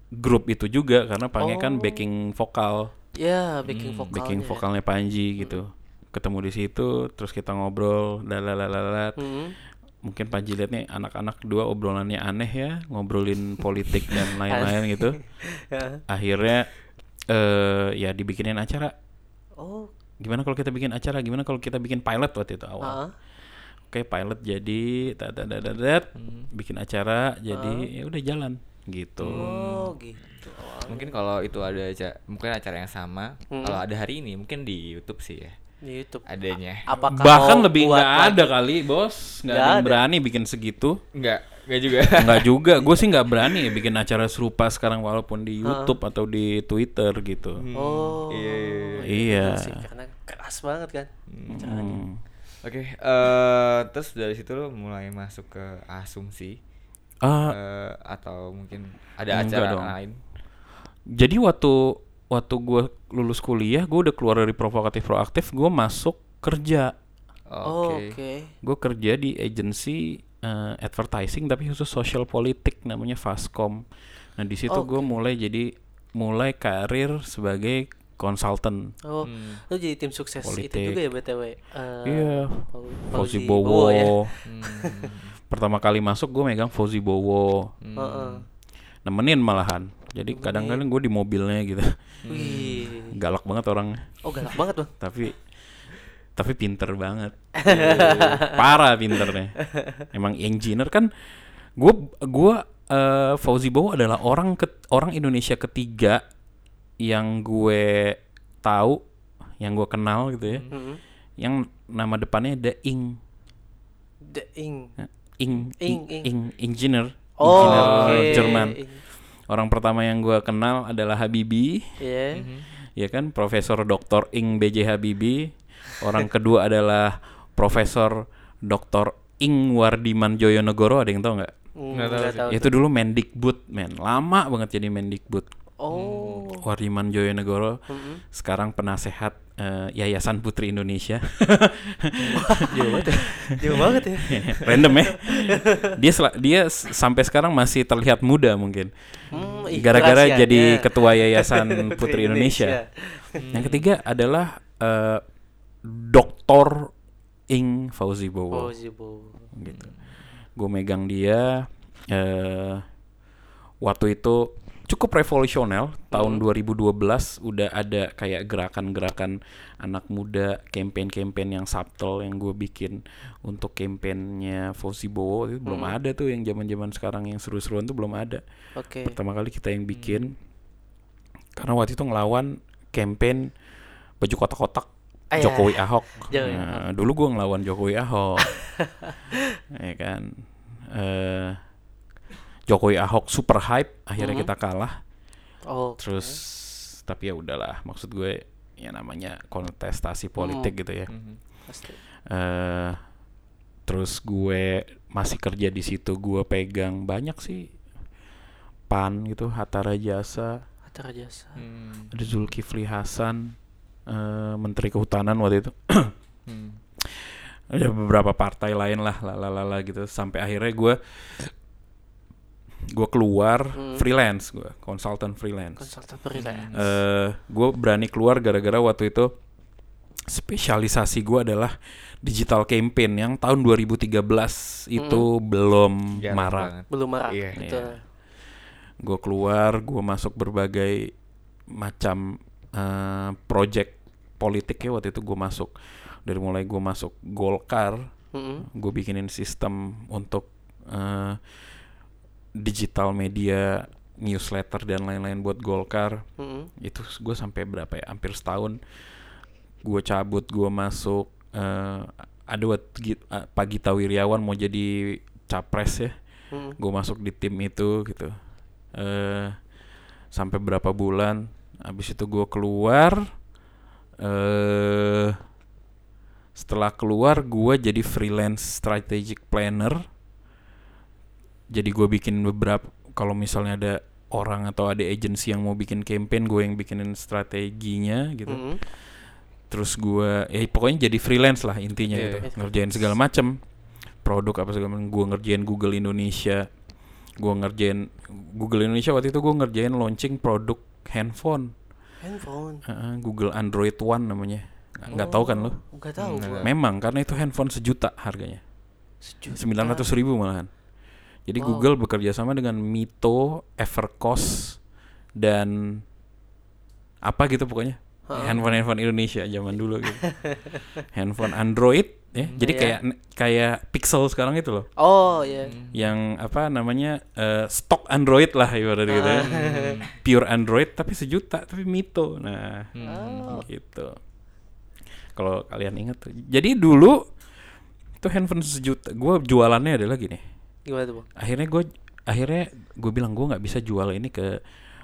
grup itu juga karena Pange kan backing vokal. Ya, backing vokalnya. backing vokalnya Panji gitu ketemu di situ terus kita ngobrol lalalalat Mm-mm. mungkin Panji lihat nih anak-anak dua obrolannya aneh ya ngobrolin politik dan lain-lain gitu Ya. akhirnya eh ya dibikinin acara Oh. gimana kalau kita bikin acara gimana kalau kita bikin pilot waktu itu awal Heeh. oke pilot jadi dat dat dat dat, dat, bikin acara jadi ya udah jalan gitu Oh, gitu. awalnya. Mungkin kalau itu ada acara, mungkin acara yang sama. Hmm. Kalau ada hari ini mungkin di YouTube sih ya. Di YouTube. Adanya. Apakah bahkan lebih nggak ada kali bos nggak Nggak ada yang ada. berani bikin segitu Enggak, enggak juga. nggak juga gue sih nggak berani ya bikin acara serupa sekarang walaupun di YouTube atau di Twitter gitu Oh. Iya, iya, iya. iya sih, karena keras banget kan. Hmm. Oke, eh terus dari situ lo mulai masuk ke asumsi Ah, eh, atau mungkin ada acara dong. lain. jadi waktu waktu gue lulus kuliah gue udah keluar dari provokatif proaktif gue masuk kerja Oh, Oke. Oke. gue kerja di agency eh, advertising tapi khusus social politik namanya Fascom nah di situ gue mulai jadi mulai karir sebagai consultant. Oh, lu jadi tim sukses Politik. itu juga ya BTW. Eh, Iya. Fau- Fauzi Bowo. ya. Pertama kali masuk gue megang Fauzi Bowo. Heeh. Nemenin malahan. Jadi kadang-kadang gue di mobilnya gitu. Wih. Galak banget orangnya. Oh, galak banget, Bang. Tapi tapi pinter banget. Parah pinternya. Emang engineer kan gue gua eh, Fauzi Bowo adalah orang ket- orang Indonesia ketiga yang gue tahu, yang gue kenal gitu ya. Heeh. Yang nama depannya ada Ing. The Ing. Ing, Ing, Ing, Ing. Ing, engineer, Oh, engineer oke. Jerman. Ing. Orang pertama yang gue kenal adalah Habibie, Iya. ya kan, Profesor Dr. Ing B.J. Habibie. Orang kedua adalah Profesor Dr. Ing Wardiman Joyonegoro, ada yang tahu nggak? Hmm, Nggak tahu Itu dulu Mendikbud, men. Lama banget jadi Mendikbud. Oh. Wardiman Joyonegoro, Mm-mm. sekarang penasehat eh, Yayasan Putri Indonesia. Jauh banget ya. Jauh banget ya. Random ya. Dia dia sampai sekarang masih terlihat muda mungkin. Hmm, Gara-gara kerasiannya. jadi ketua Yayasan Putri Indonesia. Hmm. Yang ketiga adalah eh, Doktor Ing Fauzi Bowo. Fauzi Bowo. gitu. Gue megang dia eh waktu itu cukup revolusional. Tahun 2012 udah ada kayak gerakan-gerakan anak muda campaign-campaign yang subtle yang gue bikin untuk campaignnya Fauzi Bowo. Itu belum ada tuh yang zaman-zaman sekarang yang seru-seruan tuh belum ada. Oke. pertama kali kita yang bikin. Karena waktu itu ngelawan campaign baju kotak-kotak Ah, ya. Jokowi Ahok. Nah, dulu gua ngelawan Jokowi Ahok, ya kan. Eh, Jokowi Ahok super hype, akhirnya Mhm. kita kalah. Oh. Terus tapi ya udahlah, maksud gue ya namanya kontestasi politik gitu ya. Pasti. Eh, terus gue masih kerja di situ, gue pegang banyak sih PAN gitu, Hatta Rajasa, Hatta Rajasa. Hmm. ada Zulkifli Hasan, eh, Menteri Kehutanan waktu itu. Hmm. ada beberapa partai lain lah, lalala gitu. Sampai akhirnya gue gue keluar Hmm. freelance, gue konsultan freelance. Konsultan freelance. eh gue berani keluar gara-gara waktu itu spesialisasi gue adalah digital campaign yang tahun 2013 itu belum Jarang marak. banget. Belum marah. Iya. Betul. Gue keluar, gue masuk berbagai macam eh, project politik ya waktu itu gue masuk dari mulai gue masuk Golkar, Mm-mm. gue bikinin sistem untuk eh, digital media, newsletter dan lain-lain buat Golkar. Mm-mm. itu gue sampai berapa ya hampir setahun gue cabut gue masuk eh ada buat eh, Pak Gita Wirjawan mau jadi capres ya Mm-mm. gue masuk di tim itu gitu eh sampai berapa bulan habis itu gue keluar eh setelah keluar gue jadi freelance strategic planner jadi gue bikin beberapa kalau misalnya ada orang atau ada agensi yang mau bikin campaign gue yang bikinin strateginya gitu. Mm-mm. terus gue ya pokoknya jadi freelance lah intinya Iya, gitu. iya. ngerjain segala macam produk apa segala macam gue ngerjain Google Indonesia. Gue ngerjain Google Indonesia waktu itu gue ngerjain launching produk handphone. Handphone. Heeh, Google Android One namanya. Nggak nggak tahu kan lo Enggak tahu Nggak tahu. memang karena itu handphone sejuta harganya. Sejuta. sembilan ratus ribu malahan jadi Wow. Google bekerja sama dengan Mito Evercost dan apa gitu pokoknya Ha-ha. handphone handphone Indonesia zaman dulu gitu handphone Android ya jadi Iya. kayak kayak Pixel sekarang itu loh Oh, iya. yang apa namanya eh, stok Android lah ibarat gitu ya Ah. pure Android tapi sejuta tapi Mito nah Oh. gitu kalau kalian ingat tuh jadi dulu tuh handphone sejuta gue jualannya adalah gini Gimana tuh, Bang? akhirnya gue akhirnya gue bilang gue nggak bisa jual ini ke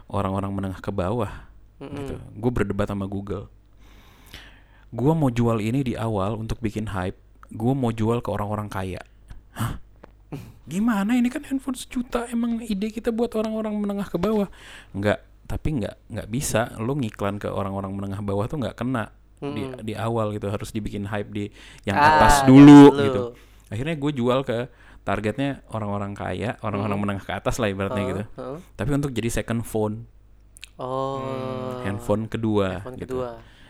orang-orang menengah ke bawah Mm-mm. gitu gue berdebat sama Google gue mau jual ini di awal untuk bikin hype gue mau jual ke orang-orang kaya Hah? gimana ini kan handphone sejuta emang ide kita buat orang-orang menengah ke bawah nggak tapi nggak nggak bisa lo ngiklan ke orang-orang menengah bawah tuh nggak kena di Mm-mm. di awal gitu harus dibikin hype di yang Ah, atas dulu dulu. gitu akhirnya gue jual ke targetnya orang-orang kaya orang-orang menengah ke atas lah ibaratnya Heeh, gitu heeh. tapi untuk jadi second phone Oh. handphone kedua Handphone gitu. kedua.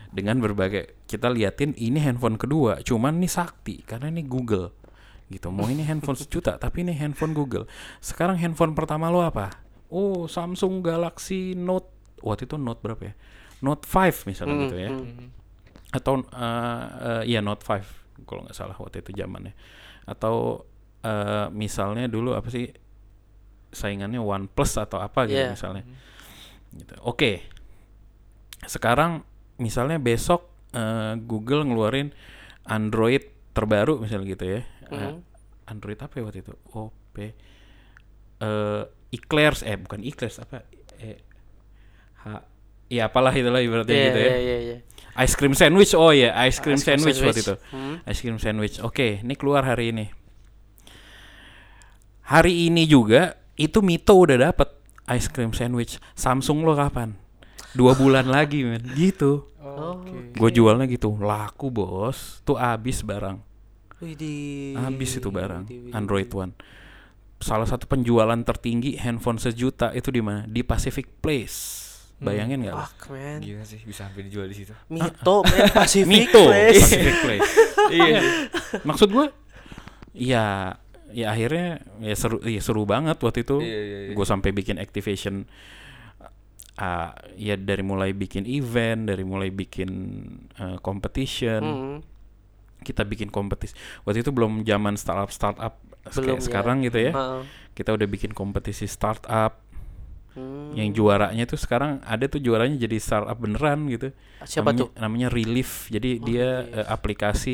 dengan berbagai kita liatin ini handphone kedua cuman ini sakti karena ini Google gitu mau ini handphone sejuta tapi ini handphone Google sekarang handphone pertama lo apa oh Samsung Galaxy Note waktu itu Note berapa ya Note 5 misalnya Hmm, gitu ya hmm. atau eh eh, iya Note 5 kalau nggak salah waktu itu zamannya atau eh, misalnya dulu apa sih saingannya OnePlus atau apa gitu Iya. misalnya gitu. oke sekarang misalnya besok eh, Google ngeluarin Android terbaru misalnya gitu ya Eh, Mhm. Android apa ya waktu itu OP eh Eclairs eh bukan Eclairs apa eh H ya apalah itulah ibaratnya Iya, gitu ya iya, iya, iya. Ice cream sandwich, oh ya, ice cream Ice cream sandwich, waktu sandwich. itu. Hmm. Ice cream sandwich. Oke, ini keluar hari ini. Hari ini juga itu Mito udah dapet ice cream sandwich. Samsung lo kapan? Dua bulan lagi, men. Gitu. Oh, Gue jualnya gitu, laku bos. Tuh abis barang, Widih. abis itu barang. Widih, widih, Android One. Salah satu penjualan tertinggi handphone sejuta itu di mana? Di Pacific Place. Bayangin nggak? lo? Fuck man. Gila sih bisa sampai dijual di situ. Mito, man. Pacific Mito, Place. Pacific Place. iya. maksud gue ya ya akhirnya ya seru ya seru banget waktu itu Iya, iya, iya. gue sampai bikin activation uh, ya dari mulai bikin event dari mulai bikin uh, competition Hmm. kita bikin kompetisi waktu itu belum zaman startup startup Belum kayak ya. sekarang gitu ya Heeh. kita udah bikin kompetisi startup Hmm. yang juaranya tuh sekarang ada tuh juaranya jadi startup beneran gitu Siapa namanya, tuh? Oh, namanya Relief jadi dia Relief. eh, aplikasi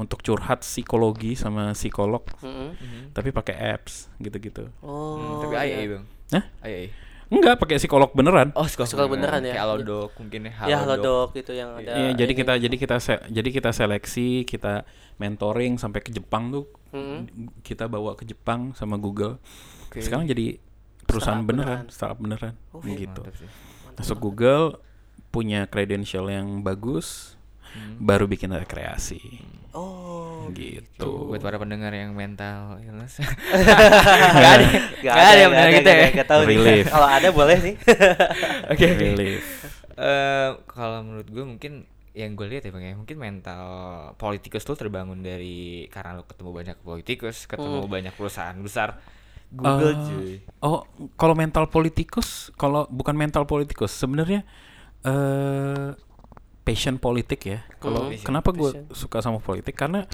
untuk curhat psikologi sama psikolog Mm-mm. tapi pakai apps gitu-gitu Oh. Hmm, tapi iya. IA bang. Hah? IA. enggak pakai psikolog beneran Oh sekolah Sekolah beneran ya? Kayak Halodoc mungkin ya. Ya Halodoc itu yang ada. Iya, jadi ini. kita jadi kita se- jadi kita seleksi kita mentoring sampai ke Jepang tuh Mm-mm. kita bawa ke Jepang sama Google Oke. sekarang jadi perusahaan Startup beneran, beneran. startup beneran Oh, gitu Mantap sih. masuk Google punya credential yang bagus Hmm. baru bikin rekreasi Oh. gitu Buat para pendengar yang mental illness. Gak ada. Gak ada yang benar gitu ya? Gak tahu. Relief. Kalau ada boleh nih. Oke. Relief. Eh, kalau menurut gue mungkin yang gue lihat ya bang ya mungkin mental politikus tuh terbangun dari karena lo ketemu banyak politikus ketemu banyak perusahaan besar Google Eh, cuy Oh, kalau mental politikus, kalau bukan mental politikus, sebenarnya eh passion politik ya. Kalau Hmm, kenapa gue suka sama politik karena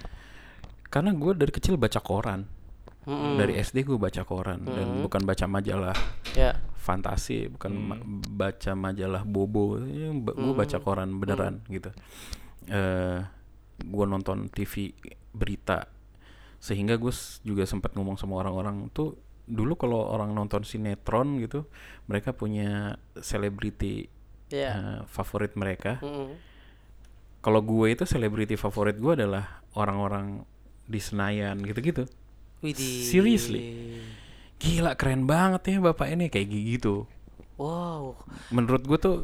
karena gue dari kecil baca koran. Mm-mm. Dari SD gue baca koran dan Hmm. bukan baca majalah Ya. fantasi, bukan ma- Hmm. baca majalah bobo. Gue baca koran beneran gitu. Eh gue nonton TV berita sehingga gue juga sempat ngomong sama orang-orang tuh dulu kalau orang nonton sinetron gitu mereka punya selebriti Ya. eh, favorit mereka Mm-mm. kalau gue itu selebriti favorit gue adalah orang-orang di Senayan gitu-gitu Widih. Seriously? gila keren banget ya bapak ini kayak gitu Wow. menurut gue tuh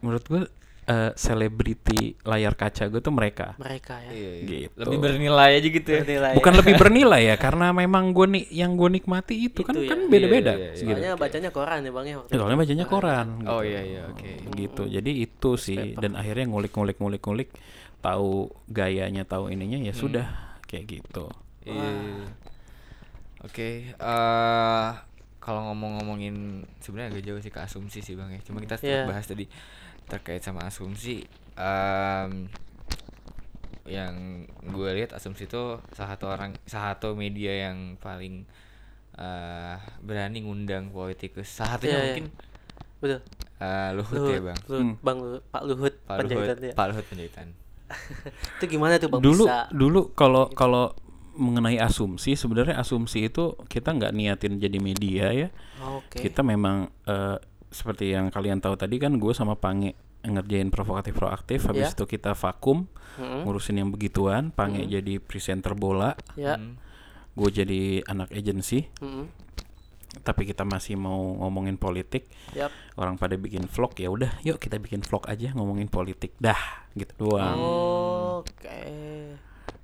menurut gue eh, selebriti layar kaca gue tuh mereka Mereka ya. Iya, iya. Gitu. lebih bernilai aja gitu ya Bernilai. bukan lebih bernilai ya karena memang gue nih yang gue nikmati itu, kan Itu ya. kan beda-beda Iya, iya, iya. gitu. Soalnya bacanya koran ya bang ya waktu Ya, soalnya bacanya koran oh gitu. iya iya oke gitu jadi itu sih dan akhirnya ngulik-ngulik ngulik-ngulik tahu gayanya tahu ininya ya sudah kayak gitu Iya. Oke, eh kalau ngomong-ngomongin sebenarnya agak jauh sih ke asumsi sih bang ya. Cuma kita Iya. bahas tadi terkait sama asumsi. em, yang gue lihat asumsi itu salah satu orang, salah satu media yang paling eh berani ngundang politikus. Salah satunya Iya, iya. mungkin Betul. eh, Luhut, Luhut, ya bang. Luhut, Hmm. Bang Luhut, Pak Luhut Pak Luhut, ya. Pak Luhut Panjaitan. Itu gimana tuh bang dulu bisa? dulu kalau kalau mengenai asumsi sebenarnya asumsi itu kita nggak niatin jadi media ya Oke. kita memang eh, seperti yang kalian tahu tadi kan gue sama Pange ngerjain provokatif proaktif habis Ya. itu kita vakum Mm-mm. ngurusin yang begituan Pange jadi presenter bola Ya. Hmm. gue jadi anak agensi Mm-mm. tapi kita masih mau ngomongin politik Yap. orang pada bikin vlog ya udah yuk kita bikin vlog aja ngomongin politik dah gitu doang Oke.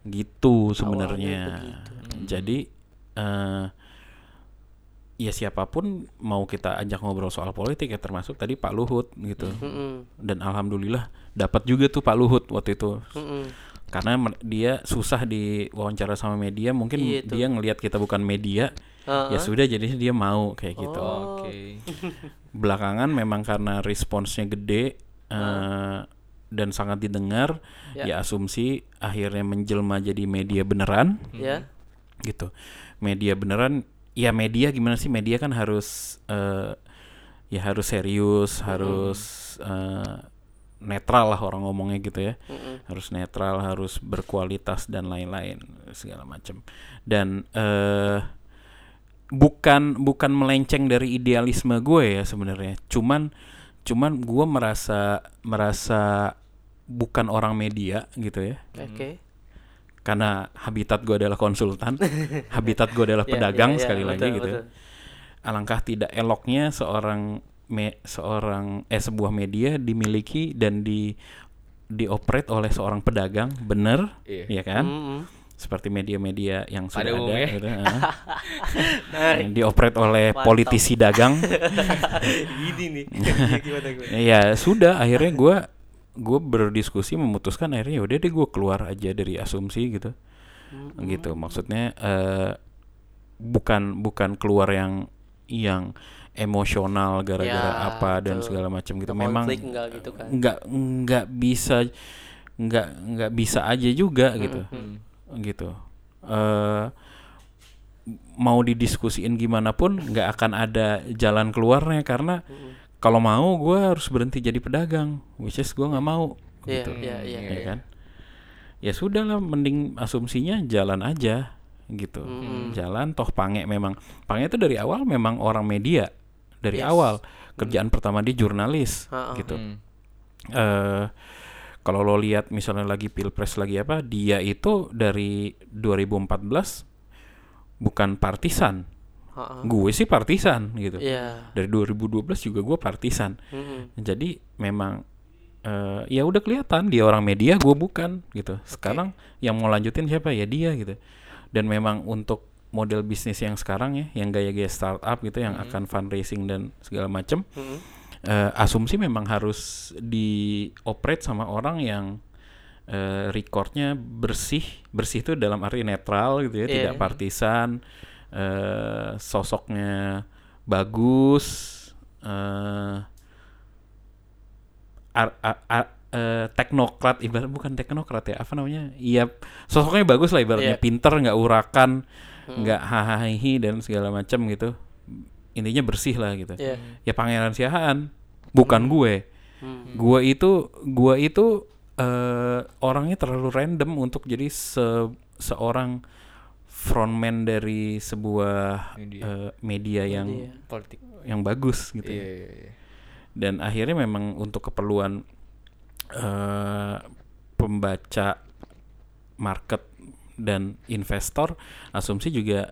gitu sebenarnya jadi eh ya siapa pun mau kita ajak ngobrol soal politik ya termasuk tadi Pak Luhut gitu Mm-mm. dan alhamdulillah dapat juga tuh Pak Luhut waktu itu Mm-mm. karena men- dia susah diwawancara sama media mungkin Iya dia ngelihat kita bukan media Heeh. ya sudah jadi dia mau kayak gitu Oh. Oke. belakangan memang karena responsnya gede eh, dan sangat didengar Ya. ya asumsi akhirnya menjelma jadi media beneran Ya. gitu media beneran ya media gimana sih? Media kan harus eh, ya harus serius harus eh, netral lah orang ngomongnya gitu ya. Mm-mm. harus netral harus berkualitas dan lain-lain segala macam dan eh bukan bukan melenceng dari idealisme gue ya sebenarnya. Cuman cuman gue merasa merasa bukan orang media gitu ya. Oke. Karena habitat gue adalah konsultan habitat gue adalah Ya, pedagang ya, ya, sekali lagi betul, gitu ya. betul. alangkah tidak eloknya seorang me, seorang eh sebuah media dimiliki dan di dioperate oleh seorang pedagang bener Iya. ya kan Mm-mm. seperti media-media yang sudah Pada ada gitu, ah. yang dioperate oleh Mantap. politisi dagang Gini nih. Iya, gimana gimana? ya sudah akhirnya gue gue berdiskusi memutuskan akhirnya udah deh gue keluar aja dari asumsi gitu gitu maksudnya eh, bukan bukan keluar yang yang emosional gara-gara Ya, apa dan betul. segala macam gitu Konflik memang enggak gitu kan. nggak nggak bisa nggak nggak bisa aja juga gitu Hmm. gitu eh mau didiskusiin gimana pun nggak akan ada jalan keluarnya karena kalau mau gue harus berhenti jadi pedagang which is gue nggak mau Iya, gitu iya, iya. ya kan ya sudah lah mending asumsinya jalan aja gitu Mm. jalan toh pange memang pange itu dari awal memang orang media dari Yes. awal kerjaan pertama dia jurnalis Ha-ha. gitu Hmm. eh kalau lo lihat misalnya lagi pilpres lagi apa dia itu dari 2014 bukan partisan Ha-ha. gue sih partisan gitu Iya. dari 2012 juga gue partisan Mm-mm. jadi memang eh, ya udah kelihatan dia orang media gue bukan gitu sekarang yang mau lanjutin siapa ya dia gitu dan memang untuk model bisnis yang sekarang ya yang gaya-gaya startup gitu yang akan fundraising dan segala macem Mm-mm. eh, asumsi memang harus dioperate sama orang yang eh, recordnya bersih bersih itu dalam arti netral gitu ya Iya. tidak partisan eh, sosoknya bagus eh, ar- a- a- eh, teknokrat ibarat bukan teknokrat ya apa namanya? Iya sosoknya bagus lah ibaratnya. Iya. pinter nggak urakan nggak hahaha dan segala macam gitu. Intinya bersih lah gitu. Iya. ya pangeran siahaan bukan gue. Hmm. gue itu gue itu eh, orangnya terlalu random untuk jadi se- seorang frontman dari sebuah Media. eh, media yang Media. Politik. yang bagus gitu Iya, ya. iya, iya. dan akhirnya memang untuk keperluan eh, pembaca market dan investor asumsi juga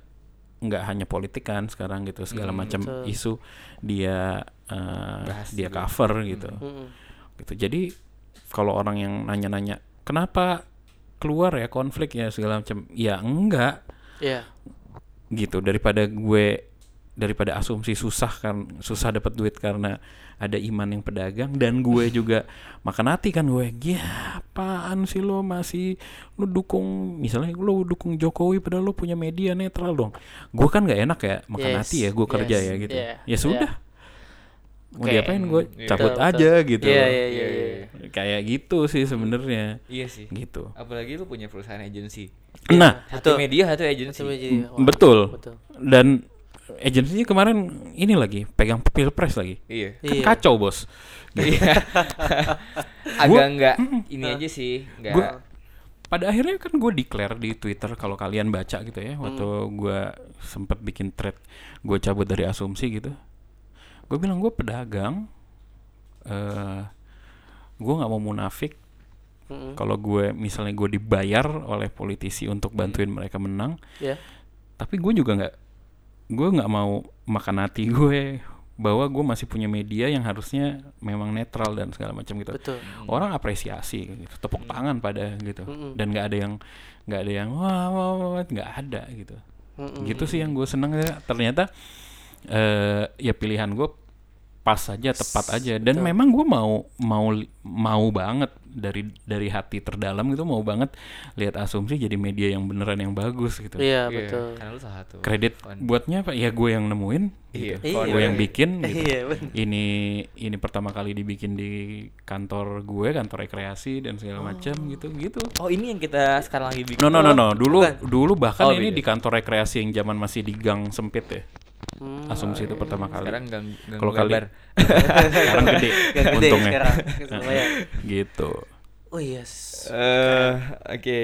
nggak hanya politik kan sekarang gitu segala Hmm, macam betul. isu dia eh, Bahas dia juga. cover gitu Mm-mm. gitu jadi kalau orang yang nanya-nanya kenapa keluar ya konflik ya segala macam ya enggak Iya. gitu daripada gue daripada asumsi susah kan susah dapat duit karena ada iman yang pedagang dan gue juga makan hati kan gue. Ya apaan sih lo masih lo dukung misalnya lo dukung Jokowi padahal lo punya media netral dong. Gue kan nggak enak ya makan Yes, hati ya gue kerja yes, ya gitu. yeah, ya sudah mau Oke. diapain gue Iya. cabut Betul, aja betul. gitu Iya, loh. iya, Iya, iya. iya. kayak gitu sih sebenarnya Iya sih. gitu Apalagi lu punya perusahaan agensi. nah Satu Betul. media, satu agensi. Betul Betul. dan agensinya kemarin ini lagi pegang pilpres lagi Iya. kan Iya. kacau bos Iya. Agak enggak ini aja sih, enggak. Gua- pada akhirnya kan gue declare di Twitter kalau kalian baca gitu ya waktu gue sempet bikin thread gue cabut dari asumsi gitu gue bilang gue pedagang eh gue nggak mau munafik Mm-mm. kalau gue misalnya gue dibayar oleh politisi untuk bantuin mereka menang Ya. tapi gue juga nggak gue nggak mau makan hati gue bahwa gue masih punya media yang harusnya memang netral dan segala macam gitu Betul. orang apresiasi gitu tepuk tangan pada gitu Mm-mm. dan nggak ada yang nggak ada yang wah wah wah nggak ada gitu Mm-mm. gitu sih yang gue seneng ya ternyata eh ya pilihan gue pas aja tepat aja dan memang gue mau mau mau banget dari dari hati terdalam gitu mau banget lihat asumsi jadi media yang beneran yang bagus gitu Iya, Iya, betul. Karena lu salah satu. kredit buatnya apa ya gue yang nemuin Iya, gitu. founder. gue yang bikin gitu. Iya, bener. ini ini pertama kali dibikin di kantor gue kantor rekreasi dan segala macam gitu gitu Oh, ini yang kita sekarang lagi bikin. no no no no dulu bukan. dulu bahkan Oh, ini beda. di kantor rekreasi yang zaman masih di gang sempit ya Hmm. asumsi itu pertama kali Sekarang gang, gang kalau kali sekarang gede gede untungnya sekarang. Gitu Oh iya. s- Eh, oke.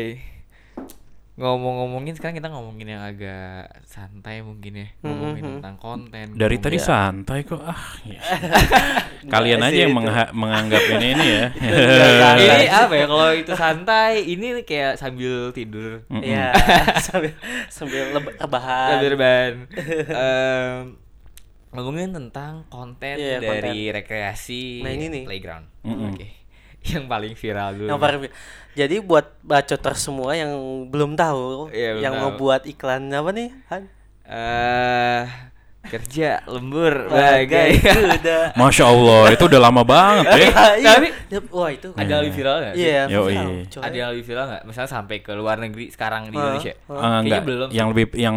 Ngomong-ngomongin sekarang kita ngomongin yang agak santai mungkin ya, ngomongin Mhm. tentang konten. dari tadi ngomongin- santai kok ah ya. Kalian aja yang menganggap ini ini ya ini apa ya kalau itu santai, ini kayak sambil tidur. Iya, sambil sambil rebahan. Sambil. Em, ngomongin tentang konten Iya, dari rekreasi Nah, ini nih. playground. Mm-mm. Oke. Yang paling viral dulu. Yang paling Jadi buat bacoters semua yang belum tahu, Iya, belum yang tahu. ngebuat iklan apa nih? Han? eh kerja lembur Bagai bagai kuda. masya allah itu udah lama banget ya Iya. Tapi- wah itu ada lebih viral nggak sih? Iya. Ada yang lebih viral nggak? Misalnya sampai ke luar negeri sekarang di? Indonesia. Enggak, belum yang lebih yang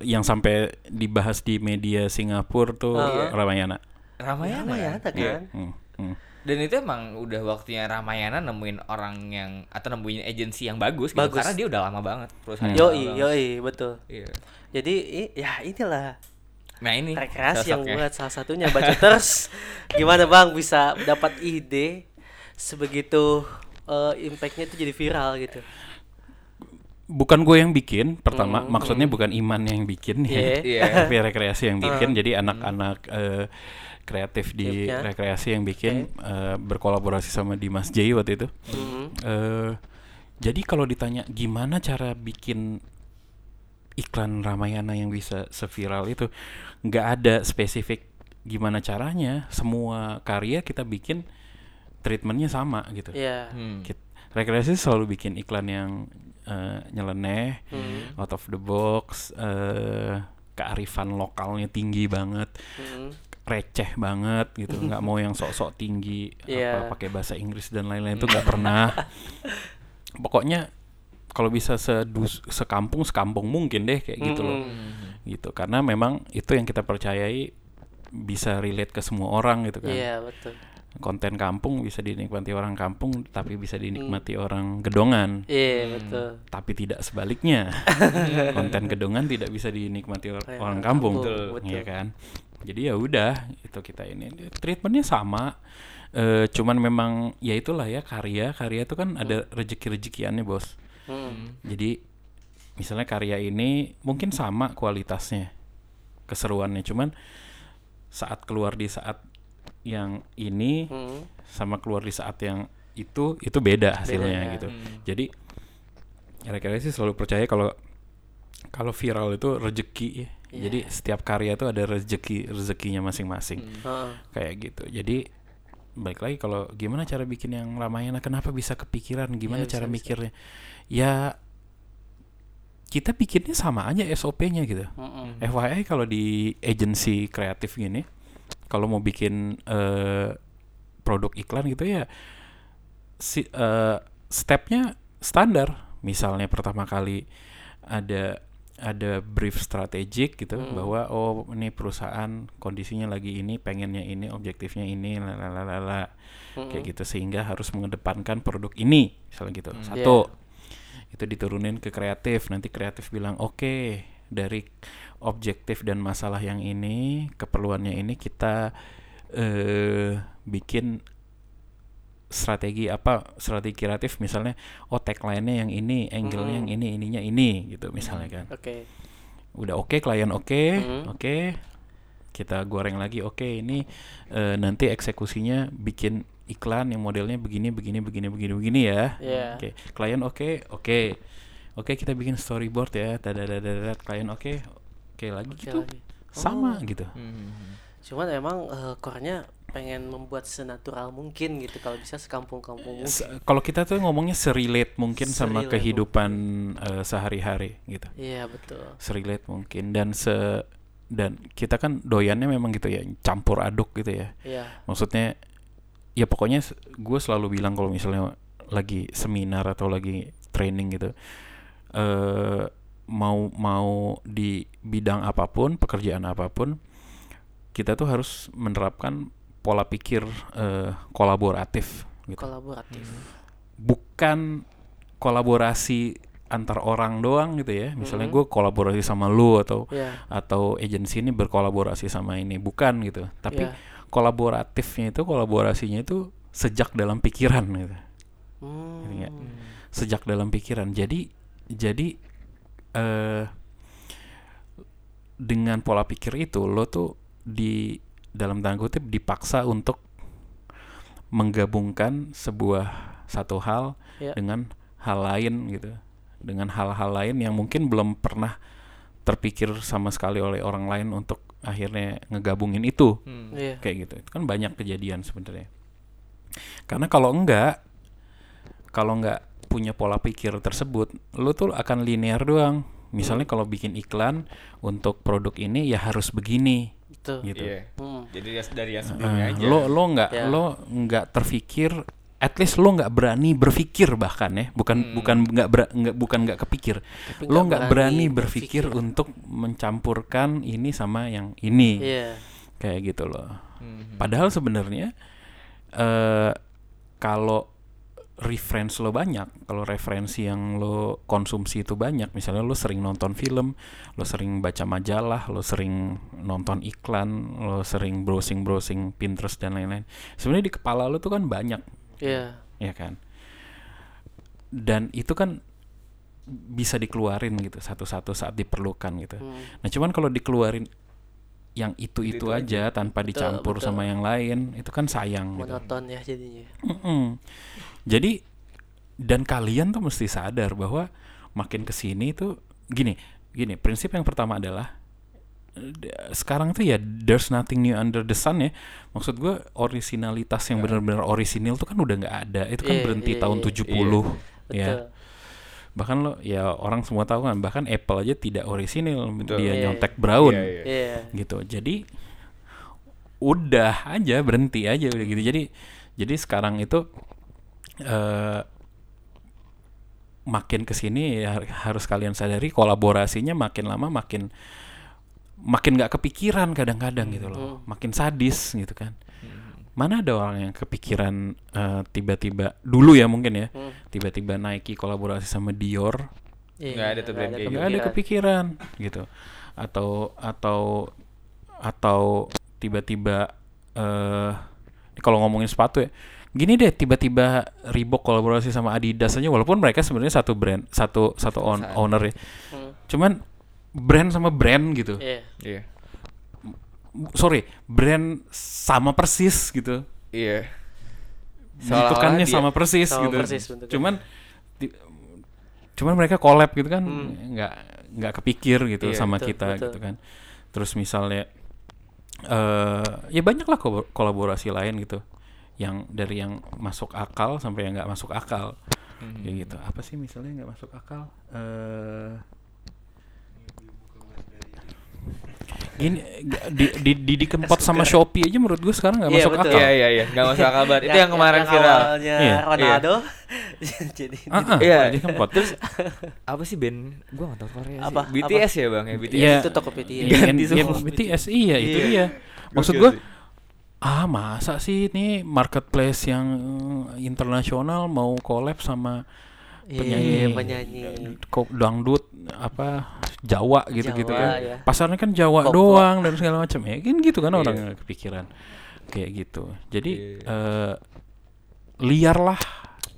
yang sampai dibahas di media Singapura tuh Heeh. Ramayana. Ramayana, Ramayana kan? kan? Iya. Hmm, hmm. Dan itu emang udah waktunya Ramayana nemuin orang yang atau nemuin agensi yang bagus, gitu. Bagus. karena dia udah lama banget perusahaan. Hmm. Yoi, yoi, betul. Iya. Jadi i- ya inilah Nah ini rekreasi yang buat salah satunya bacoters. Gimana bang bisa dapat ide sebegitu eh, impactnya itu jadi viral gitu? Bukan gue yang bikin, pertama Hmm, maksudnya bukan Iman yang bikin Iya. ya, Iya. tapi rekreasi yang bikin. Jadi anak-anak eh, kreatif di Timnya. rekreasi yang bikin eh, berkolaborasi sama Dimas J waktu itu. Mhm. Eh, jadi kalau ditanya gimana cara bikin iklan Ramayana yang bisa seviral itu, nggak ada spesifik gimana caranya. Semua karya kita bikin treatmentnya sama gitu. Iya. Hmm. Kit- Rekreasi selalu bikin iklan yang eh, nyeleneh, Hmm. out of the box, eh, kearifan lokalnya tinggi banget, Mhm. receh banget gitu, nggak mau yang sok-sok tinggi, Iya. apa pakai bahasa Inggris dan lain-lain itu nggak pernah. Pokoknya kalau bisa sedus, sekampung sekampung mungkin deh kayak gitu loh, gitu. Karena memang itu yang kita percayai bisa relate ke semua orang gitu kan. Iya betul. konten kampung bisa dinikmati orang kampung tapi bisa dinikmati orang gedongan. Iya betul. tapi tidak sebaliknya. Konten gedongan tidak bisa dinikmati or- Orang orang kampung. kampung, betul. ya kan? Jadi ya udah itu kita ini. Treatmentnya sama. Eh, cuman memang ya itulah ya karya. Karya itu kan ada rezeki rezekiannya bos Hmm. jadi misalnya karya ini mungkin sama kualitasnya keseruannya cuman saat keluar di saat yang ini Hmm. sama keluar di saat yang itu itu beda hasilnya Beda, gitu. Hmm. Jadi kira-kira sih selalu percaya kalau kalau viral itu rezeki ya. Iya. Jadi setiap karya itu ada rezeki rezekinya masing-masing. Heeh. Kayak gitu. Jadi balik lagi kalau gimana cara bikin yang Ramayana kenapa bisa kepikiran gimana bisa, cara bisa. mikirnya ya kita bikinnya sama aja SOP-nya gitu Mm-mm. FYI kalau di agensi kreatif gini, kalau mau bikin eh, produk iklan gitu ya, si eh, stepnya standar. Misalnya pertama kali ada ada brief strategik gitu Mm. bahwa oh ini perusahaan kondisinya lagi ini, pengennya ini, objektifnya ini, lalalala Mm-mm. kayak gitu sehingga harus mengedepankan produk ini misalnya gitu Hmm. satu itu diturunin ke kreatif nanti kreatif bilang oke dari objektif dan masalah yang ini keperluannya ini kita eh bikin strategi apa strategi kreatif misalnya oh tagline-nya yang ini angle-nya yang Mm. ini ininya ini gitu misalnya kan Oke. udah oke klien oke Hmm. oke kita goreng lagi oke ini eh, nanti eksekusinya bikin iklan yang modelnya begini begini begini begini begini ya Iya. oke klien oke oke oke kita bikin storyboard ya dadadadadad klien oke oke lagi Oke gitu lagi. sama Oh. gitu Hmm. Cuman emang eh, core-nya pengen membuat senatural mungkin gitu kalau bisa sekampung-kampung mungkin. Se- kalau kita tuh ngomongnya serelate mungkin sama Serelate kehidupan eh, sehari-hari gitu Iya betul. serelate mungkin dan se dan kita kan doyannya memang gitu ya campur aduk gitu ya Iya. maksudnya ya pokoknya gue selalu bilang kalau misalnya lagi seminar atau lagi training gitu eh mau mau di bidang apa pun pekerjaan apa pun kita tuh harus menerapkan pola pikir eh, kolaboratif gitu Kolaboratif. bukan kolaborasi antar orang doang gitu ya misalnya Mhm. gue kolaborasi sama lu atau Iya. atau agensi ini berkolaborasi sama ini bukan gitu tapi Iya. kolaboratifnya itu kolaborasinya itu sejak dalam pikiran gitu Hmm. Ngerti nggak? sejak dalam pikiran jadi jadi eh dengan pola pikir itu lo tuh di dalam tanda kutip dipaksa untuk menggabungkan sebuah satu hal Iya. dengan hal lain gitu. Dengan hal-hal lain yang mungkin belum pernah terpikir sama sekali oleh orang lain untuk akhirnya ngegabungin itu. Hmm. Iya. kayak gitu. Itu kan banyak kejadian sebenarnya. Karena kalau enggak kalau enggak punya pola pikir tersebut lu tuh akan linear doang. Misalnya kalau bikin iklan untuk produk ini ya harus begini Betul. gitu Iya. Hmm. Jadi dari- dari yang sebelumnya Eh, aja. lo lo nggak Ya. lo nggak terfikir at least lo nggak berani berpikir bahkan ya bukan Hmm. bukan nggak ber- nggak bukan nggak kepikir Tapi lo nggak berani berpikir untuk mencampurkan ini sama yang ini Iya. kayak gitu loh Mhm. Padahal sebenarnya eh kalau reference lo banyak, kalau referensi yang lo konsumsi itu banyak, misalnya lo sering nonton film, lo sering baca majalah, lo sering nonton iklan, lo sering browsing-browsing Pinterest dan lain-lain. Sebenarnya di kepala lo tuh kan banyak, Iya. ya kan? Dan itu kan bisa dikeluarin gitu satu-satu saat diperlukan gitu. Hmm. Nah, cuman kalau dikeluarin yang itu-itu aja tanpa Betul, dicampur betul. sama yang lain, itu kan sayang gitu. Monoton ya jadinya. Mm-mm. Jadi dan kalian tuh mesti sadar bahwa makin ke sini tuh gini, gini. Prinsip yang pertama adalah eh, sekarang tuh ya there's nothing new under the sun ya. Maksud gue originalitas yang benar-benar orisinil tuh kan udah nggak ada. Itu kan Iya, berhenti iya, tahun iya. 70 ya. Betul. Bahkan lo ya orang semua tahu kan bahkan Apple aja tidak orisinil, Betul. dia Iya, nyontek brown. Iya, iya. Iya. gitu. Jadi udah aja berhenti aja udah gitu. Jadi jadi sekarang itu eh makin ke sini ya harus kalian sadari kolaborasinya makin lama makin makin nggak kepikiran kadang-kadang gitu loh. Makin sadis gitu kan mana ada orang yang kepikiran eh, tiba-tiba dulu ya mungkin ya Hmm. tiba-tiba Nike kolaborasi sama Dior Iya, Nggak ada tuh brand kayak gitu. nggak ada kepikiran gitu atau atau atau tiba-tiba eh kalau ngomongin sepatu ya gini deh tiba-tiba Reebok kolaborasi sama Adidas aja walaupun mereka sebenarnya satu brand satu satu Perusahaan. owner ya Hmm. cuman brand sama brand gitu Iya. Iya. Sorry brand sama persis gitu Iya. bentukannya dia- sama persis Sama gitu persis bentukannya. cuman di- cuman mereka collab gitu kan Hmm. nggak nggak kepikir gitu Iya, sama betul, kita betul. gitu kan terus misalnya eh ya banyak lah kolab- kolaborasi lain gitu yang dari yang masuk akal sampai yang nggak masuk akal Mhm. kayak gitu apa sih misalnya nggak masuk akal eh gini di di di, di kempot sama Shopee aja menurut gue sekarang nggak Iya, masuk betul. akal Iya iya iya, nggak masuk akal banget. Itu yang kemarin yang viral. awalnya Iya. Ronaldo. Jadi Ah, ah, Iya. di kempot Terus apa sih band? Gua nggak tahu Korea Apa? sih. BTS ya bang ya BTS. Iya. itu Tokopedia. Iya, Ganti iya, semua. BTS iya itu Iya. dia. Maksud sih. ah masa sih ini marketplace yang internasional mau collab sama Iya, penyanyi penyanyi. kok dangdut apa Jawa gitu-gitu Jawa, kan. ya. Pasarnya kan Jawa doang dan segala macam ya. Kan gitu kan Iya. orang nggak kepikiran. Kayak gitu. Jadi Iya. eh liarlah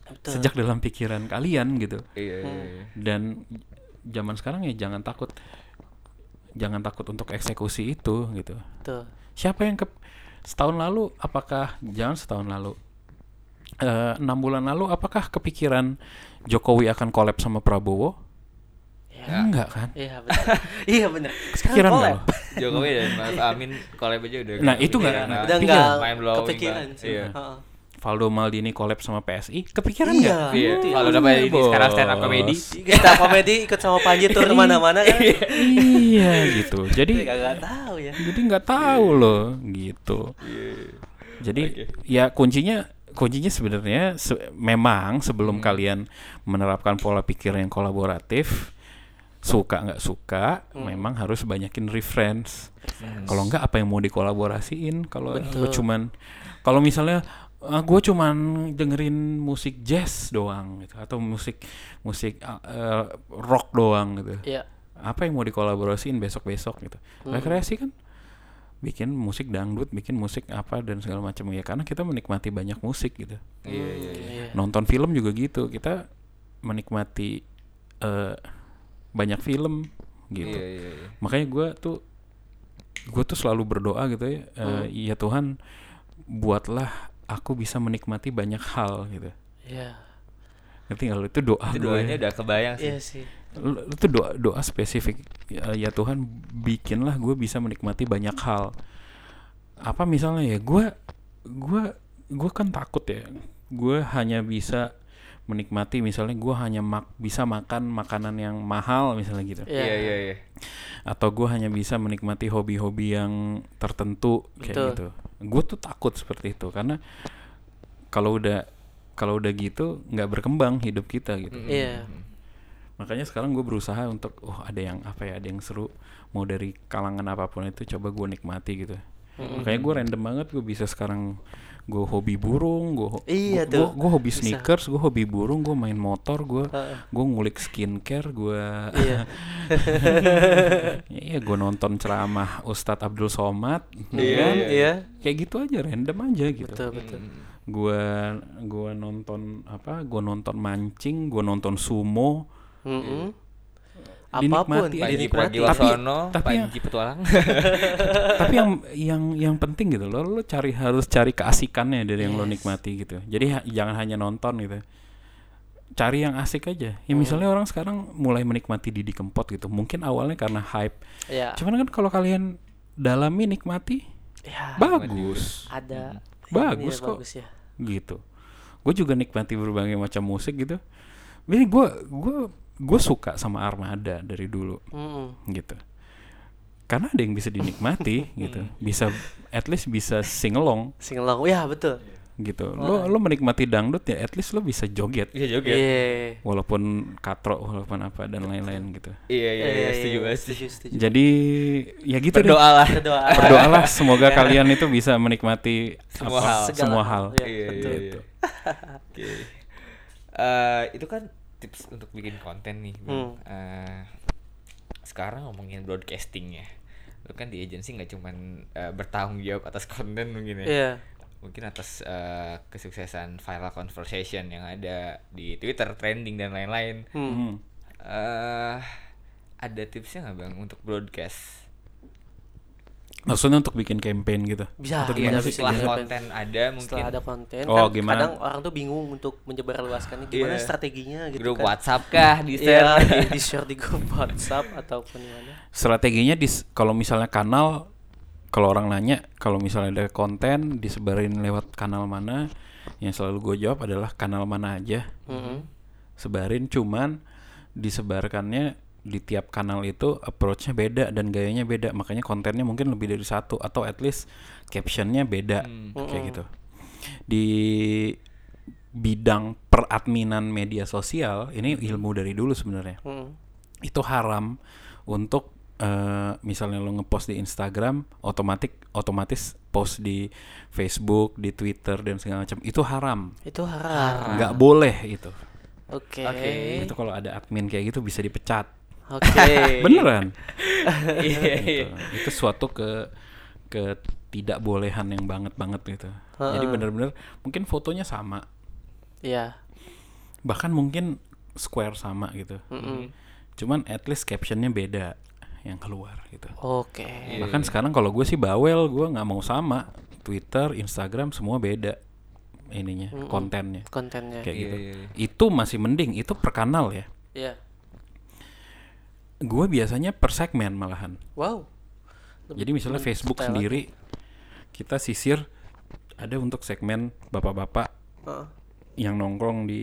Betul. sejak dalam pikiran kalian gitu. Iya. iya, iya. Dan zaman sekarang ya jangan takut jangan takut untuk eksekusi itu gitu. Betul. Siapa yang ke setahun lalu apakah jangan setahun lalu eh, enam bulan lalu apakah kepikiran Jokowi akan collab sama Prabowo? Ya. Enggak kan? Iya benar. iya benar. Kepikiran nggak collab. lo? Jokowi dan Maruf Amin collab aja udah. Nah, itu nggak- kepikiran. nggak Udah kepikiran. enggak kepikiran. Iya. Heeh. Valdo Maldini collab sama PSI, kepikiran Iya. nggak? Iya, Itu kalau udah ini sekarang stand up comedy. Kita komedi ikut sama Panji tur ke mana-mana kan. iya gitu. Jadi nggak tahu ya. jadi nggak tahu loh gitu. Jadi ya kuncinya kuncinya sebenarnya se- memang sebelum kalian menerapkan pola pikir yang kolaboratif suka nggak suka memang harus banyakin reference. Kalau nggak apa yang mau dikolaborasiin? Kalau Betul. cuman kalau misalnya gue cuman dengerin musik jazz doang gitu atau musik musik uh, uh, rock doang gitu Iya. apa yang mau dikolaborasiin besok-besok gitu. Rekreasi kan bikin musik dangdut, bikin musik apa dan segala macam ya karena kita menikmati banyak musik gitu. Iya, iya, iya. Iya. Nonton film juga gitu, kita menikmati eh, banyak film gitu. Iya, iya, iya. Makanya gue tuh gue tuh selalu berdoa gitu ya, eh, ya Tuhan buatlah aku bisa menikmati banyak hal gitu. Iya. Ngerti nggak lu itu doa Itu gue. doanya udah kebayang sih. Iya sih. Tuh doa doa spesifik ya, ya Tuhan bikinlah gue bisa menikmati banyak hal apa misalnya ya gue gue gue kan takut ya gue hanya bisa menikmati misalnya gue hanya mak bisa makan makanan yang mahal misalnya gitu Iya. Iya, iya, iya. atau gue hanya bisa menikmati hobi-hobi yang tertentu kayak Betul. gitu gue tuh takut seperti itu karena kalau udah kalau udah gitu nggak berkembang hidup kita gitu Iya. Makanya sekarang gue berusaha untuk oh ada yang apa ya ada yang seru mau dari kalangan apa pun itu coba gue nikmati gitu makanya gue random banget gue bisa sekarang gue hobi burung gue Iya gue tuh, gue hobi bisa. sneakers gue hobi burung gue main motor gue Heeh. gue ngulik skincare gue Iya. iya gue nonton ceramah Ustadz Abdul Somad ya Iya. kan? Iya. kayak gitu aja random aja gitu Betul betul. gue gue nonton apa gue nonton mancing gue nonton sumo Mm-mm. Apa pun Dinikmati aja. Panji dinikmati. Pragiwaksono, tapi Panji Petualang. tapi yang yang yang penting gitu lo lo cari harus cari keasikannya dari yang lo Yes. nikmati gitu jadi ha- jangan hanya nonton gitu cari yang asik aja ya Hmm. misalnya orang sekarang mulai menikmati Didi Kempot gitu mungkin awalnya karena hype Iya. cuman kan kalau kalian dalami nikmati Ya. bagus Ada. Bagus Ini kok. Bagus ya. gitu gue juga nikmati berbagai macam musik gitu ini gue gue gue suka sama Armada dari dulu Mm-mm. gitu karena ada yang bisa dinikmati gitu bisa at least bisa sing along Sing along. Ya betul. gitu lo lo menikmati dangdut ya at least lo bisa joget Iya juga. Iya. walaupun katro walaupun apa dan lain-lain gitu Iya, iya, iya, setuju banget sih. setuju, setuju. jadi ya gitu deh Berdoa lah. Berdoa. berdoalah semoga kalian itu bisa menikmati Semua apa, hal. semua hal hal, ya. Iya, betul. iya, iya. Oke. Eh, itu kan tips untuk bikin konten nih. Bang. Hmm. Eh, sekarang ngomongin broadcasting ya. Lu kan di agensi nggak cuman eh, bertanggung jawab atas konten mungkin ya. Iya. Mungkin atas eh, kesuksesan viral conversation yang ada di Twitter, trending dan lain-lain. Hmm. Eh ada tipsnya nggak bang untuk broadcast? Maksudnya untuk bikin campaign gitu Bisa, Atau Iya, gimana bisa, sih? setelah bisa. konten ada mungkin Setelah ada konten Oh, kan gimana? kadang orang tuh bingung untuk menyebarluaskannya gimana Iya. strateginya gitu grup kan. WhatsApp kah di Iya, share? di, di share di grup WhatsApp ataupun gimana. strateginya di kalau misalnya kanal kalau orang nanya kalau misalnya ada konten disebarin lewat kanal mana yang selalu gue jawab adalah kanal mana aja Mm-mm. sebarin cuman disebarkannya di tiap kanal itu approachnya beda dan gayanya beda makanya kontennya mungkin lebih dari satu atau at least captionnya beda Hmm. kayak gitu di bidang peradminan media sosial ini ilmu dari dulu sebenarnya Mm. itu haram untuk eh, misalnya lo ngepost di Instagram otomatis otomatis post di Facebook di Twitter dan segala macam itu haram Itu haram. nggak boleh itu Oke. Oke. itu kalau ada admin kayak gitu bisa dipecat Oke. beneran Iya, iya. gitu. itu suatu ke ketidakbolehan yang banget banget gitu jadi Heeh. bener-bener mungkin fotonya sama Iya. bahkan mungkin square sama gitu Mm-mm. cuman at least captionnya beda yang keluar gitu Oke. bahkan sekarang kalau gue sih bawel gue nggak mau sama Twitter Instagram semua beda ininya Mm-mm. kontennya Kontennya. kayak Iya, gitu iya, iya. itu masih mending itu per kanal ya Iya. Gue biasanya per segmen malahan Wow. jadi misalnya Facebook sendiri kita sisir ada untuk segmen bapak-bapak Heeh. yang nongkrong di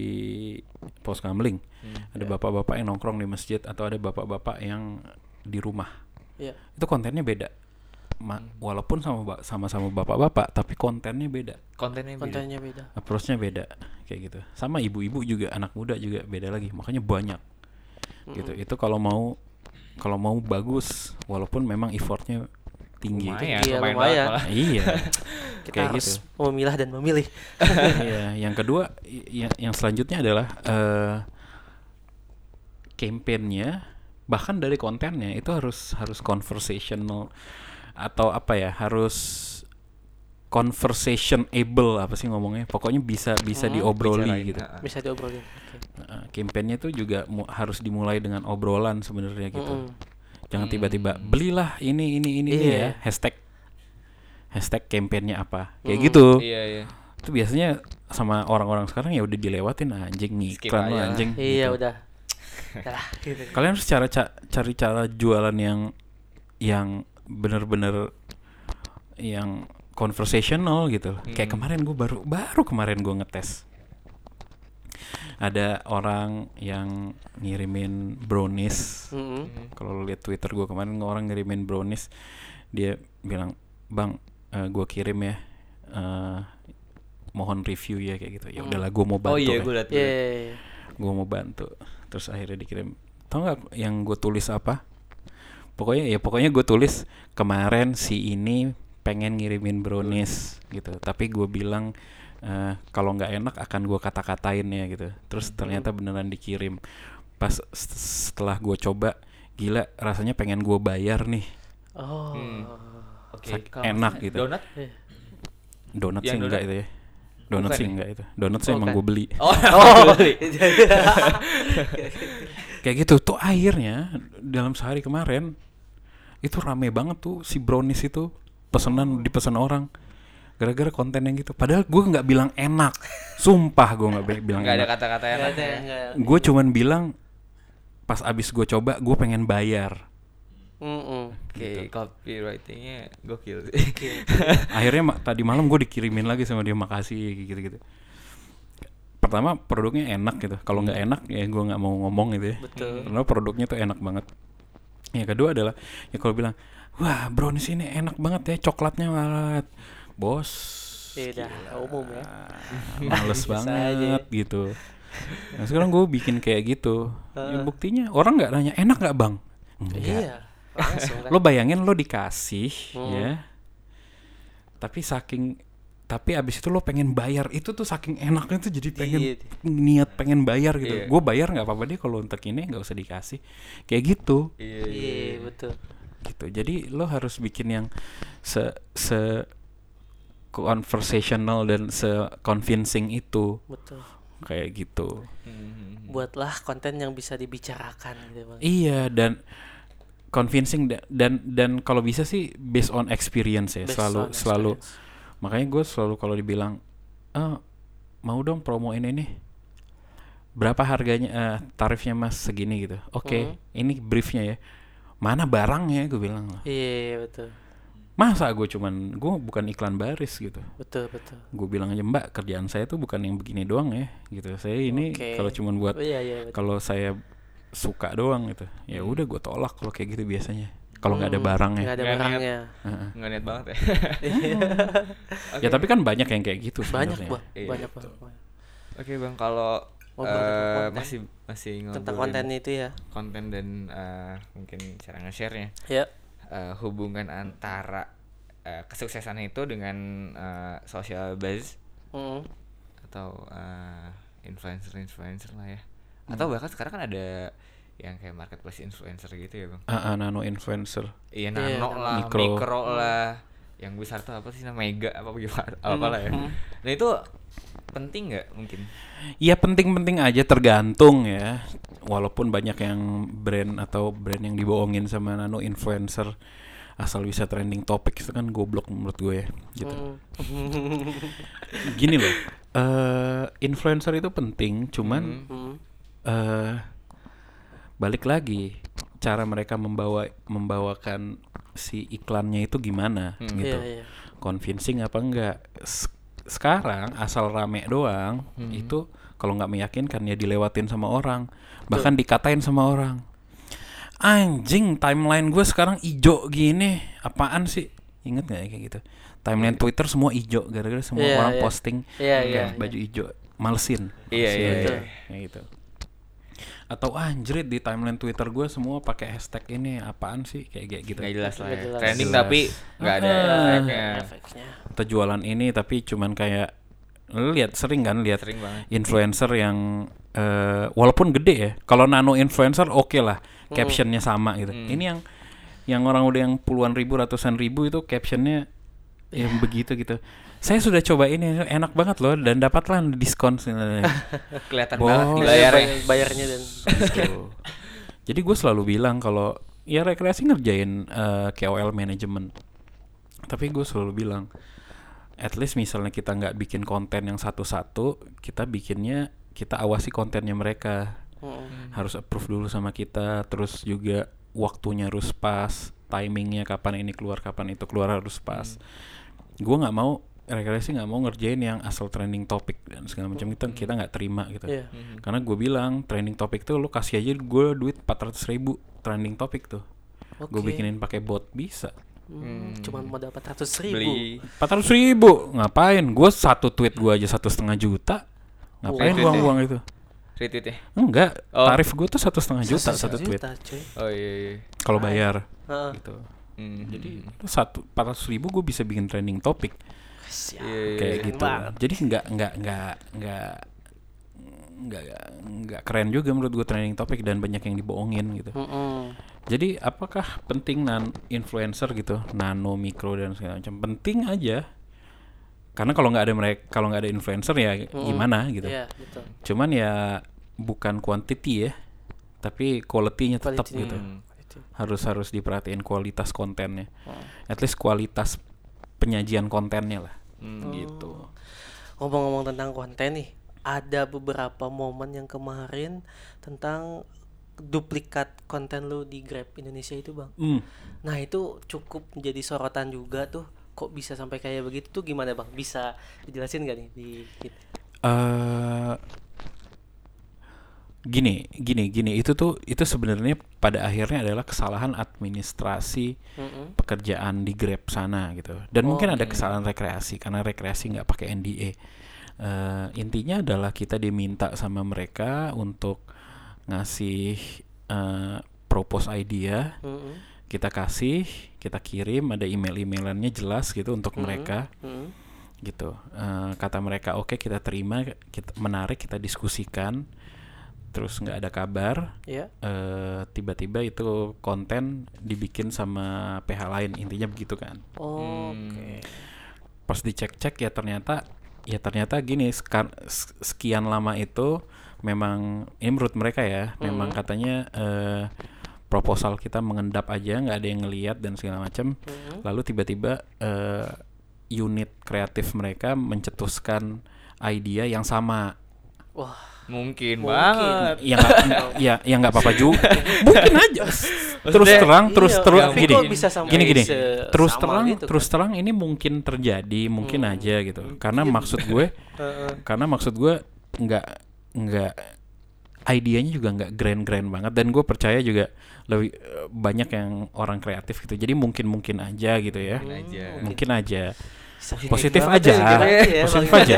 pos kamling. Ada bapak-bapak yang nongkrong di masjid atau ada bapak-bapak yang di rumah. Iya. Itu kontennya beda. Ma- walaupun sama ba- sama-sama bapak-bapak tapi kontennya beda. kontennya beda. Kontennya beda. Approach-nya beda kayak gitu. Sama ibu-ibu juga anak muda juga beda lagi. Makanya banyak. Gitu. Itu kalau mau kalau mau bagus walaupun memang effortnya tinggi. lumayan, Iya, lumayan, lumayan. iya. Kita kayak harus gitu. memilah dan memilih. Iya, yang kedua i- yang yang selanjutnya adalah eh campaign-nya bahkan dari kontennya itu harus harus conversational atau apa ya, harus conversationable apa sih ngomongnya? Pokoknya bisa bisa Hmm, diobroli gitu. Bisa diobrolin. Heeh, campaign-nya tuh juga mu- harus dimulai dengan obrolan sebenarnya gitu. Mm-mm. Jangan tiba-tiba belilah ini ini ini ini Iya. ya hashtag hashtag campaign-nya apa kayak Mm. gitu Iya, iya. itu biasanya sama orang-orang sekarang ya udah dilewatin anjing Skip ngiklan lu aja lah. anjing Iya gitu. udah. Gitu. kalian harus cara ca- cari cara jualan yang yang bener-bener yang conversational gitu kayak Hmm. kemarin gue baru baru kemarin gue ngetes ada orang yang ngirimin brownies. Mm-mm. kalau lu lihat Twitter gue kemarin orang ngirimin brownies. Dia bilang bang gue kirim ya eh, mohon review ya kayak gitu. Ya Hmm. udahlah gue mau bantu Oh iya, gue liat. Gue mau bantu. Terus akhirnya dikirim. Tau nggak yang gue tulis apa? Pokoknya ya pokoknya gue tulis kemarin si ini pengen ngirimin brownies gitu. Tapi gue bilang eh, kalau nggak enak akan gue kata-katain ya gitu terus ternyata beneran dikirim pas setelah gue coba gila rasanya pengen gue bayar nih Oh. Hmm. Sak- kalau enak gitu. Donat? Iya. donat Yang sih enggak itu ya donat Bukan sih ya? enggak itu donat sih Oh, emang gue beli Oh, Oh. beli. kayak gitu tuh akhirnya dalam sehari kemarin itu rame banget tuh si brownies itu pesanan dipesan orang gara-gara konten yang gitu. Padahal gue nggak bilang enak. Sumpah gue nggak bi- bilang Nggak ada kata-kata enak. ya. gue cuman bilang pas abis gue coba gue pengen bayar. Mm-mm. Oke, copywritingnya gokil sih. akhirnya ma- tadi malam gue dikirimin lagi sama dia makasih gitu-gitu. Pertama produknya enak gitu. Kalau nggak enak ya gue nggak mau ngomong gitu ya. Betul. karena produknya tuh enak banget. Yang kedua adalah ya kalau bilang wah brownies ini enak banget ya coklatnya banget bos Iya, dah, umum ya. males Biasa banget gitu nah sekarang gue bikin kayak gitu ya, buktinya orang nggak nanya enak nggak bang enggak Iya. Langsung kan. lo bayangin lo dikasih Hmm. ya tapi saking tapi abis itu lo pengen bayar itu tuh saking enaknya tuh jadi pengen Iya. niat pengen bayar gitu Iya. gue bayar nggak apa-apa deh kalau untuk ini nggak usah dikasih kayak gitu Iya, Iya, betul. gitu jadi lo harus bikin yang se se conversational dan se convincing itu Betul. kayak gitu Hmm. Buatlah konten yang bisa dibicarakan gitu, Bang. iya dan convincing da- dan dan kalau bisa sih based on experience ya Based selalu selalu experience. makanya gue selalu kalau dibilang ah mau dong promoin ini berapa harganya eh, tarifnya mas segini gitu oke Mhm. ini briefnya ya mana barangnya gue bilang Iya, betul. Masa gue cuman gue bukan iklan baris gitu Betul, betul. gue bilang aja mbak kerjaan saya tuh bukan yang begini doang ya gitu saya ini Oke. kalau cuman buat Oh, iya, iya, kalau saya suka doang gitu ya udah gue tolak kalau kayak gitu biasanya kalau nggak ada Hmm, barangnya Nggak ada Nggak niat. barangnya. Nggak niat banget ya. ya tapi kan banyak yang kayak gitu Banyak. Bang. Iya, Banyak, betul. Bang. Oke bang, kalau eh, konten. masih masih Tentang konten itu ya. konten dan eh, mungkin cara nge-share-nya Ya. Eh, hubungan antara eh, kesuksesan itu dengan eh, social buzz Mm. atau eh, influencer-influencer lah ya. Atau bahkan sekarang kan ada yang kayak marketplace influencer gitu ya bang. Ah, ah, nano influencer Iya Iya, nano nano. lah, Mikro. mikro, lah. Yang besar tuh apa sih namanya mega apa gimana? Apa lah ya. Hmm. Nah itu penting nggak mungkin? Ya penting-penting aja tergantung ya. Walaupun banyak yang brand atau brand yang dibohongin sama nano influencer asal bisa trending topik itu kan goblok menurut gue ya. Gitu. Mm. Gini loh, eh influencer itu penting, cuman Mm. eh balik lagi cara mereka membawa membawakan si iklannya itu gimana Hmm. gitu. Iya, iya. Convincing apa enggak? Sekarang asal rame doang itu kalau nggak meyakinkan ya dilewatin sama orang. Bahkan dikatain sama orang. Anjing timeline gue sekarang ijo gini. Apaan sih? Inget nggak ya kayak gitu? Timeline Twitter semua ijo gara-gara semua Iya, orang iya. posting Iya, pakai iya, baju ijo malesin. Iya, Malesin, iya, iya. kayak gitu atau anjrit di timeline Twitter gue semua pakai hashtag ini apaan sih kayak kayak gitu nggak jelas lah ya. jelas. trending Jelas. tapi nggak ada Ah. efeknya efeknya atau jualan ini tapi cuman kayak lihat sering kan lihat sering banget influencer yang eh, walaupun gede ya kalau nano influencer oke lah captionnya sama gitu Hmm. ini yang yang orang udah yang puluhan ribu ratusan ribu itu captionnya yang begitu gitu saya sudah coba ini enak banget loh dan dapatlah diskon kelihatan Boh. banget Iya, layar ya bayar- bayarnya dan Gitu. jadi gue selalu bilang kalau ya rekreasi ngerjain eh, KOL manajemen tapi gue selalu bilang at least misalnya kita nggak bikin konten yang satu-satu kita bikinnya kita awasi kontennya mereka Mm. harus approve dulu sama kita terus juga waktunya harus pas timingnya kapan ini keluar kapan itu keluar harus pas gue nggak mau rekreasi nggak mau ngerjain yang asal trending topik dan segala macam itu kita nggak terima gitu. Iya. Mhm. karena gue bilang trending topik tuh lo kasih aja gue duit 400 ribu trending topik tuh. Gue Oke. bikinin pakai bot bisa. Hmm, cuman mau dapat ratus ribu. beli. 400 ribu? Ngapain? Gue satu tweet gue aja satu setengah juta. Ngapain Retweet ya? uang-uang itu? Retweet ya enggak Oh. tarif gue tuh satu setengah juta satu tweet. juta, oh iya iya kalau bayar. Heeh. gitu. Hmm. jadi satu 400 ribu gue bisa bikin trending topik Siap. Iya, iya, kayak iya. gitu banget. jadi nggak nggak nggak nggak nggak nggak keren juga menurut gue trending topik dan banyak yang dibohongin gitu Mm-mm. Jadi apakah penting nan influencer gitu, nano, mikro dan segala macam? Penting aja. Karena kalau nggak ada mereka, kalau nggak ada influencer ya gimana gitu. Iya, betul. Cuman ya bukan quantity ya, tapi quality-nya tetap gitu. Hmm. Itu. Harus harus diperhatiin kualitas kontennya. Oh. At least kualitas penyajian kontennya lah. Hmm. Gitu. Ngomong-ngomong tentang konten nih, ada beberapa momen yang kemarin tentang duplikat konten lu di Grab Indonesia itu, Bang. Hmm. Nah, itu cukup menjadi sorotan juga tuh. Kok bisa sampai kayak begitu tuh gimana, Bang? Bisa dijelasin gak nih di gitu? eh gini, gini, gini. Itu tuh itu sebenarnya pada akhirnya adalah kesalahan administrasi Mm-mm. pekerjaan di Grab sana gitu. Dan Oh, mungkin ada kesalahan rekreasi karena rekreasi nggak pakai NDA. Eh, intinya adalah kita diminta sama mereka untuk ngasih eh, propose idea, Mm-mm. kita kasih, kita kirim, ada email-emailannya jelas gitu untuk mereka Mm-mm. gitu. Eh, kata mereka oke kita terima, kita menarik kita diskusikan, terus nggak ada kabar, Ya. eh, tiba-tiba itu konten dibikin sama PH lain intinya begitu kan Oke. pas dicek-cek ya ternyata ya ternyata gini sekan- sekian lama itu memang ini menurut mereka ya memang katanya eh, proposal kita mengendap aja nggak ada yang ngeliat dan segala macam Mhm. lalu tiba-tiba eh, unit kreatif mereka mencetuskan idea yang sama Wah, mungkin, Mungkin. banget. Yang nggak ya yang nggak apa-apa juga. Mungkin aja. Terus Maksudnya, terang terus iya, terus tapi gini bisa sampai gini gini. se- terus sama terang gitu kan? terus terang ini mungkin terjadi mungkin Hmm. aja gitu. Karena maksud gue Heeh. karena maksud gue nggak nggak idenya juga nggak grand grand banget. Dan gue percaya juga lebih eh, banyak yang orang kreatif gitu. Jadi mungkin mungkin aja gitu ya. Mungkin aja. mungkin aja Sakit positif aja. ya, gimana ya, positif aja.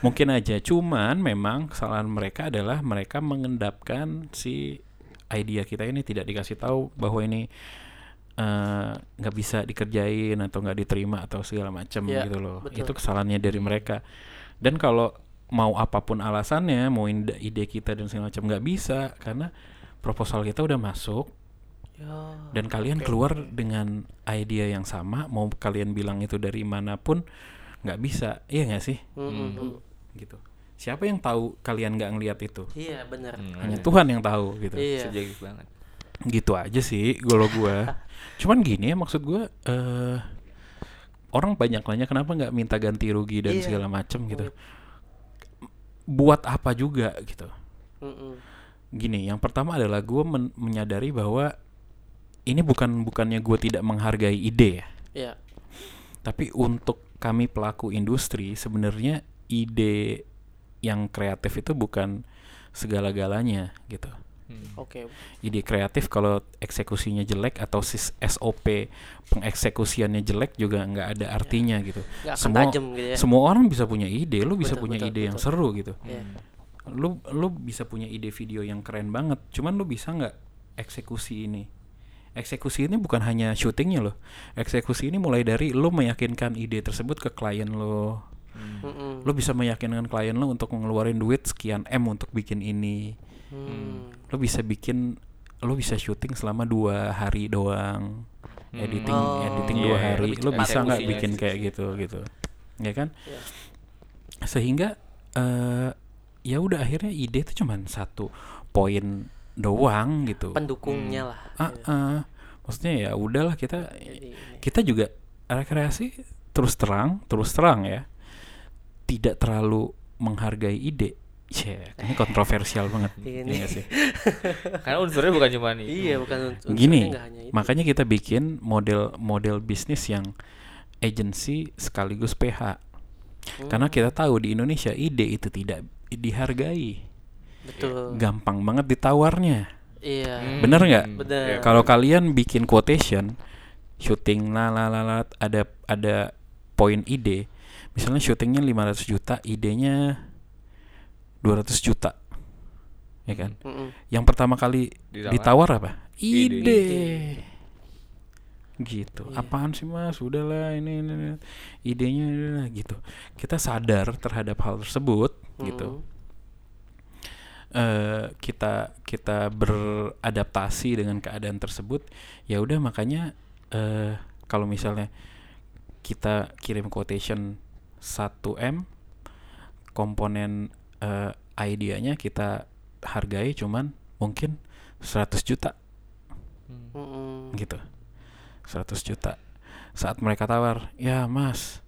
Mungkin aja. Cuman memang kesalahan mereka adalah mereka mengendapkan si idea kita ini tidak dikasih tahu bahwa ini eh, nggak bisa dikerjain atau nggak diterima atau segala macam Ya, gitu loh. betul. itu kesalahannya dari mereka. Dan kalau mau apa pun alasannya mau ide, ide kita dan segala macam nggak bisa karena proposal kita udah masuk Ya. dan kalian keluar dengan idea yang sama mau kalian bilang itu dari mana pun nggak bisa. Iya nggak sih? Mm-mm. gitu. Siapa yang tahu kalian nggak ngelihat itu? Iya, benar. Hmm, hanya Tuhan yang tahu gitu. Iya. subjektif banget. Gitu aja sih kalau gua. Cuman gini ya maksud gua eh orang banyak nanya kenapa nggak minta ganti rugi dan Iya. segala macam gitu. Buat apa juga gitu. Mm-mm. gini yang pertama adalah gua men- menyadari bahwa ini bukan bukannya gue tidak menghargai ide ya Iya. tapi untuk kami pelaku industri sebenarnya ide yang kreatif itu bukan segala-galanya gitu. Hmm. Oke. Ide kreatif kalau eksekusinya jelek atau sis- SOP pengeksekusiannya jelek juga nggak ada artinya gitu. Nggak akan Semua gitu ya. semua orang bisa punya ide, lu bisa Betul, punya betul, ide yang betul. seru gitu. Iya. Lu lu bisa punya ide video yang keren banget, cuman lu bisa nggak eksekusi ini? Eksekusi ini bukan hanya syutingnya loh. Eksekusi ini mulai dari lu meyakinkan ide tersebut ke klien lo. Mm-mm. Lu bisa meyakinkan klien lo untuk ngeluarin duit sekian M untuk bikin ini. Hmm. Lu bisa bikin lu bisa syuting selama dua hari doang. Editing Oh, editing iya, dua iya, hari. cepat bisa nggak bikin gitu. kayak gitu gitu. Ya kan? Iya. Sehingga eh ya udah akhirnya ide itu cuman satu poin doang gitu. Pendukungnya lah. Ah, ah. maksudnya ya udahlah kita Jadi ini. kita juga rekreasi terus terang terus terang ya tidak terlalu menghargai ide. Cih, ini kontroversial banget. Ini. Iya nggak sih? Karena unsurnya bukan cuma nih. Iya bukan un- unsurnya Gini, hanya itu. makanya kita bikin model-model bisnis yang agency sekaligus PH. Hmm, Karena kita tahu di Indonesia ide itu tidak dihargai. Betul. Gampang banget ditawarnya. Iya. Hmm. Bener nggak? Bener. Iya. Kalau kalian bikin quotation, syuting la la la la, ada ada poin ide. Misalnya syutingnya 500 juta, idenya 200 juta. Ya kan? Mm-mm. Yang pertama kali Ditawar. ditawar apa? Ide. Ide. Gitu. Iya. Apaan sih Mas? Udahlah ini, ini, ini. idenya udahlah, gitu. Kita sadar terhadap hal tersebut gitu. Eh kita kita beradaptasi dengan keadaan tersebut ya udah makanya eh kalau misalnya kita kirim quotation 1M komponen eh idenya kita hargai cuman mungkin 100 juta. Hmm. Gitu. 100 juta. Saat mereka tawar ya mas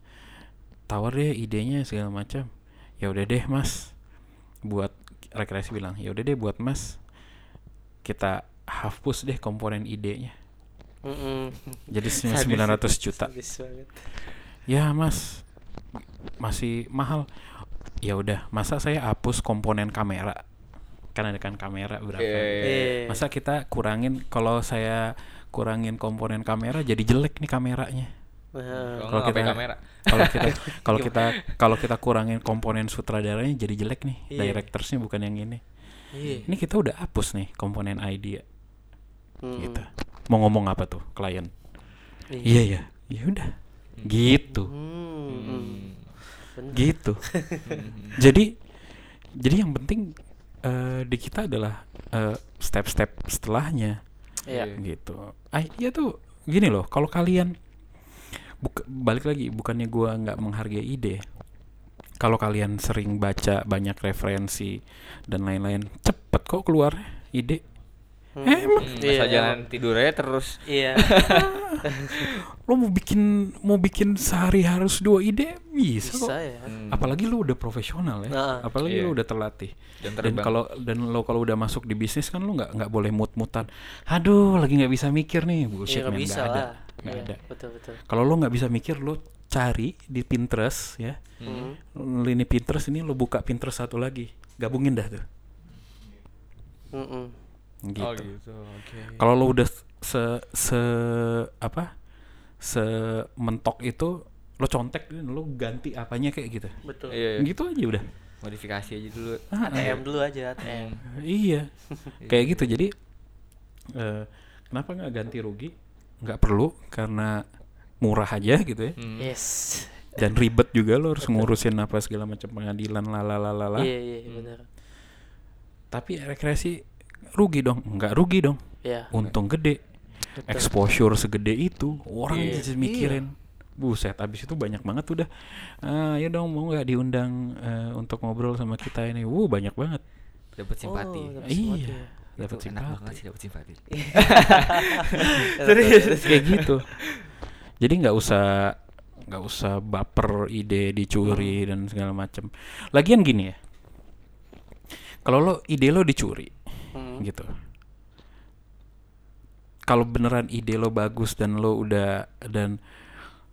tawar deh idenya segala macam. Ya udah deh mas buat rekreasi bilang ya udah deh buat mas kita hapus deh komponen idenya. Mm-mm. jadi Sadis. 900 juta. Ya mas masih mahal. Ya udah masa saya hapus komponen kamera? Kan ada kan kamera berapa? Iya, iya, iya. Eh, masa kita kurangin kalau saya kurangin komponen kamera jadi jelek nih kameranya Kalau kita- kamera. kalau kita kalau kita kalau kita kurangin komponen sutradaranya jadi jelek nih Iya. directorsnya bukan yang ini iya. ini kita udah hapus nih komponen idea Mm-mm. gitu mau ngomong apa tuh klien Iya. iya ya ya udah gitu Hmm, hmm. Hmm. Gitu jadi jadi yang penting eh, di kita adalah eh, step-step setelahnya Iya. gitu idea tuh gini loh kalau kalian buka- balik lagi bukannya gua nggak menghargai ide. Kalau kalian sering baca banyak referensi dan lain-lain cepet kok keluar ide Hmm. emang Hmm, Iya, masa jalan tidur aja terus Iya. lo mau bikin mau bikin sehari harus dua ide bisa, Bisa kok ya. Hmm. apalagi lu udah profesional ya Nah. apalagi Iya. lu udah terlatih Dan dan kalau dan lo kalau udah masuk di bisnis kan lu nggak nggak boleh mut-mutan aduh lagi nggak bisa mikir nih bullshit Iya nggak man, bisa nggak ada lah. nggak Iya, ada Betul betul. kalau lo nggak bisa mikir lo cari di Pinterest ya Hmm. lini Pinterest ini lo buka Pinterest satu lagi gabungin dah tuh Mm-mm. Gitu, Oh gitu. Oke. kalau lo udah se se apa se mentok itu lo contek lo ganti apanya kayak gitu Betul. Iya, iya. gitu aja udah Modifikasi aja dulu. Ah, ah. ATM dulu aja ATM. iya kayak gitu jadi eh, kenapa nggak ganti rugi nggak perlu karena murah aja gitu ya Hmm. Yes. dan ribet juga lo harus ngurusin apa segala macam pengadilan lalalala Iya iya benar. tapi rekreasi rugi dong nggak rugi dong Iya. untung gede Betul. exposure segede itu orang Iya. jadi mikirin buset abis itu banyak banget udah ah ya dong mau nggak diundang eh, untuk ngobrol sama kita ini wuh banyak banget Dapat simpati. Oh, dapet simpati iya ya. dapat Itu enak banget simpati sih dapat simpati. Serius. kayak gitu jadi nggak usah nggak usah baper ide dicuri dan segala macam lagian gini ya kalau lo ide lo dicuri Hmm. gitu kalau beneran ide lo bagus dan lo udah dan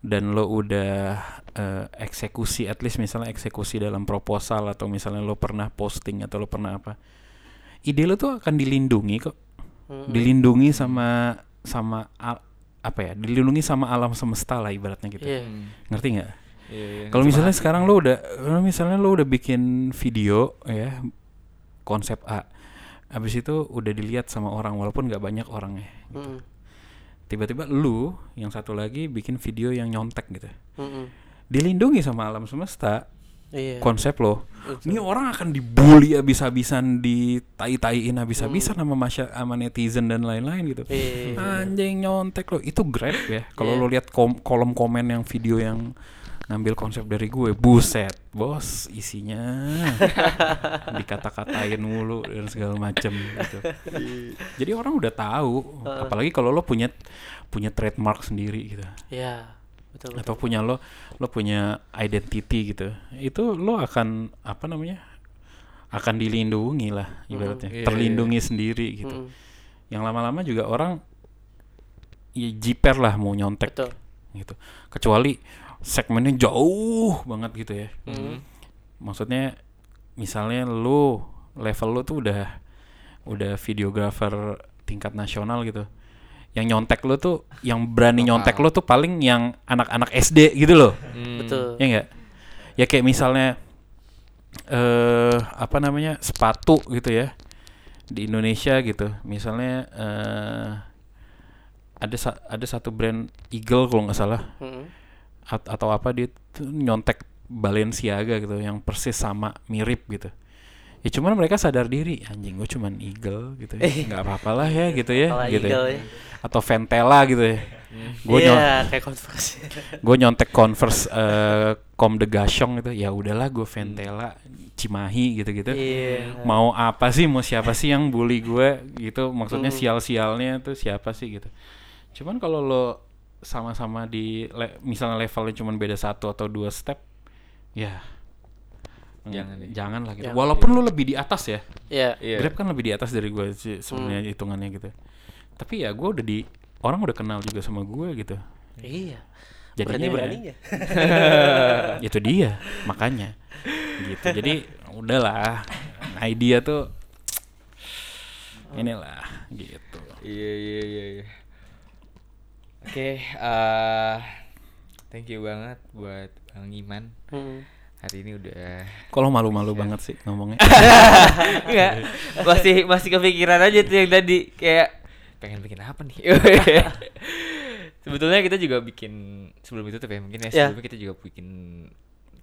dan lo udah eh, eksekusi at least misalnya eksekusi dalam proposal atau misalnya lo pernah posting atau lo pernah apa ide lo tuh akan dilindungi kok Mm-mm. dilindungi sama sama al- apa ya dilindungi sama alam semesta lah ibaratnya gitu. Hmm. ngerti nggak Iya, iya, kalau ngerti misalnya sekarang lo udah kalau misalnya lo udah bikin video ya konsep A habis itu udah dilihat sama orang walaupun nggak banyak orangnya Mm-mm. tiba-tiba lu yang satu lagi bikin video yang nyontek gitu Mm-mm. dilindungi sama alam semesta Iya. konsep lo ini orang akan dibully abis-abisan ditai-taiin abis-abisan sama masya sama netizen dan lain-lain gitu Iya. anjing nyontek lo itu grab ya kalau Iya. lo lihat kom- kolom komen yang video yang ngambil konsep dari gue. Buset bos isinya dikata-katain mulu dan segala macem gitu. Jadi orang udah tahu apalagi kalau lo punya punya trademark sendiri gitu. Iya. Betul. atau punya lo lo punya identity gitu. Itu lo akan apa namanya akan dilindungi lah ibaratnya. Iya, terlindungi sendiri gitu. Mm-mm. yang lama-lama juga orang ya jiper lah mau nyontek Betul. gitu. Kecuali segmennya jauh banget gitu ya Mm. maksudnya misalnya lo level lo tuh udah udah videographer tingkat nasional gitu yang nyontek lo tuh yang berani Lokal. nyontek lo tuh paling yang anak-anak SD gitu loh Hmm. Betul. ya enggak ya kayak misalnya eh apa namanya sepatu gitu ya di Indonesia gitu misalnya eh ada sa- ada satu brand Eagle kalau nggak salah Mm-mm. At- atau apa dia tuh nyontek Balenciaga gitu yang persis sama mirip gitu ya cuman mereka sadar diri anjing gue cuman Eagle gitu ya nggak apa-apa lah ya gitu ya gitu eagle ya. ya. atau Ventela gitu ya gue Iya, kayak konversi. gue nyontek converse eh com de gashong gitu ya udahlah gue Ventela Cimahi gitu-gitu Iya. mau apa sih mau siapa sih yang bully gue gitu maksudnya Hmm. sial-sialnya tuh siapa sih gitu cuman kalau lo sama-sama di le- misalnya levelnya cuman beda satu atau dua step ya Jangan deh. jangan lah gitu Jangan. walaupun lo lebih di atas ya Iya. Iya. Grab kan lebih di atas dari gue sih sebenarnya Hmm. hitungannya gitu tapi ya gue udah di orang udah kenal juga sama gue gitu Iya. jadinya Berani-beraninya. itu dia makanya gitu jadi udahlah idea tuh inilah gitu Iya iya iya. Iya. Oke, eh thank you banget buat Bang Iman. Mm. Hari ini udah kalau malu-malu banget sih ngomongnya Enggak, masih masih kepikiran aja tuh yang tadi kayak pengen bikin apa nih? Sebetulnya kita juga bikin sebelum itu tuh ya mungkin ya Ya. sebelumnya kita juga bikin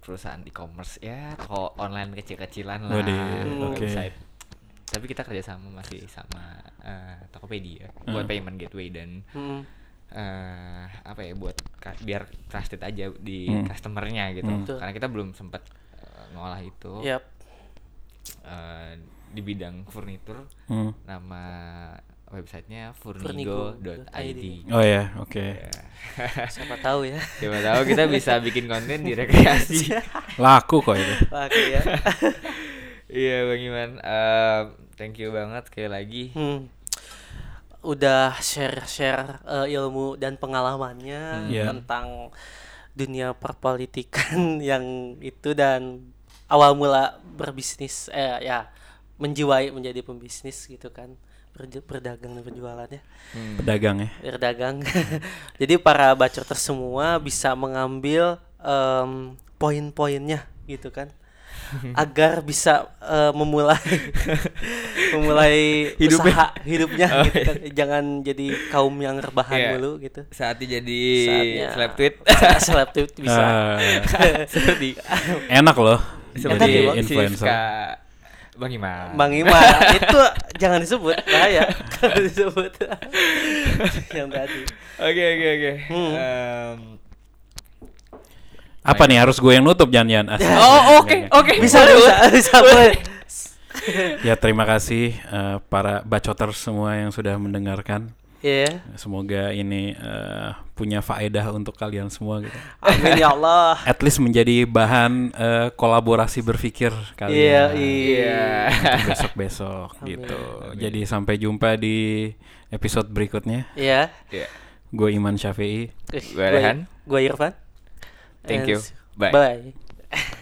perusahaan e-commerce ya toko online kecil-kecilan lah oke. website. Tapi kita kerjasama masih sama eh, Tokopedia buat Hmm. payment gateway dan Mm. Eh apa ya buat biar trusted aja di Hmm. customernya gitu Hmm. Karena kita belum sempat eh, ngolah itu Yap. eh, di bidang furnitur Hmm. nama websitenya Furnigo.id. oh ya oke Ya. Siapa tahu ya. siapa tahu kita bisa bikin konten di rekreasi laku kok itu Oke ya. iya bang Iman Eh, thank you banget sekali lagi Hmm. Udah share-share eh, ilmu dan pengalamannya Iya. tentang dunia perpolitikan yang itu dan awal mula berbisnis eh ya menjiwai menjadi pembisnis gitu kan berdagang dan berjualannya. Hmm. pedagang ya? Berdagang. Jadi para bacoters semua bisa mengambil em, poin-poinnya gitu kan agar bisa eh, memulai memulai Hidupnya. usaha hidupnya Oh, gitu kan. jangan jadi kaum yang rebahan Iya. dulu gitu. Saatnya jadi Saatnya. slap tweet. Slap tweet bisa. Eh, seperti. Enak loh seperti jadi Bang. influencer. Bang Iman. Bang Ima itu jangan disebut bahaya. Kalau disebut. Yang tadi. Oke oke oke. Hmm. Em, apa nih harus gue yang nutup jangan-jangan. Oh oke Enggak, enggak. oke bisa bisa bisa boleh. ya terima kasih eh, para bacoters semua yang sudah mendengarkan Iya. semoga ini eh, punya faedah untuk kalian semua gitu Amin ya Allah. at least menjadi bahan eh, kolaborasi berpikir Iya, kalian iya. besok besok Amin. gitu Amin. jadi sampai jumpa di episode berikutnya Iya. Iya. Gue Iman Syafi'i. Gua Rehan. Gua Irfan. Thank you. Bye. Bye.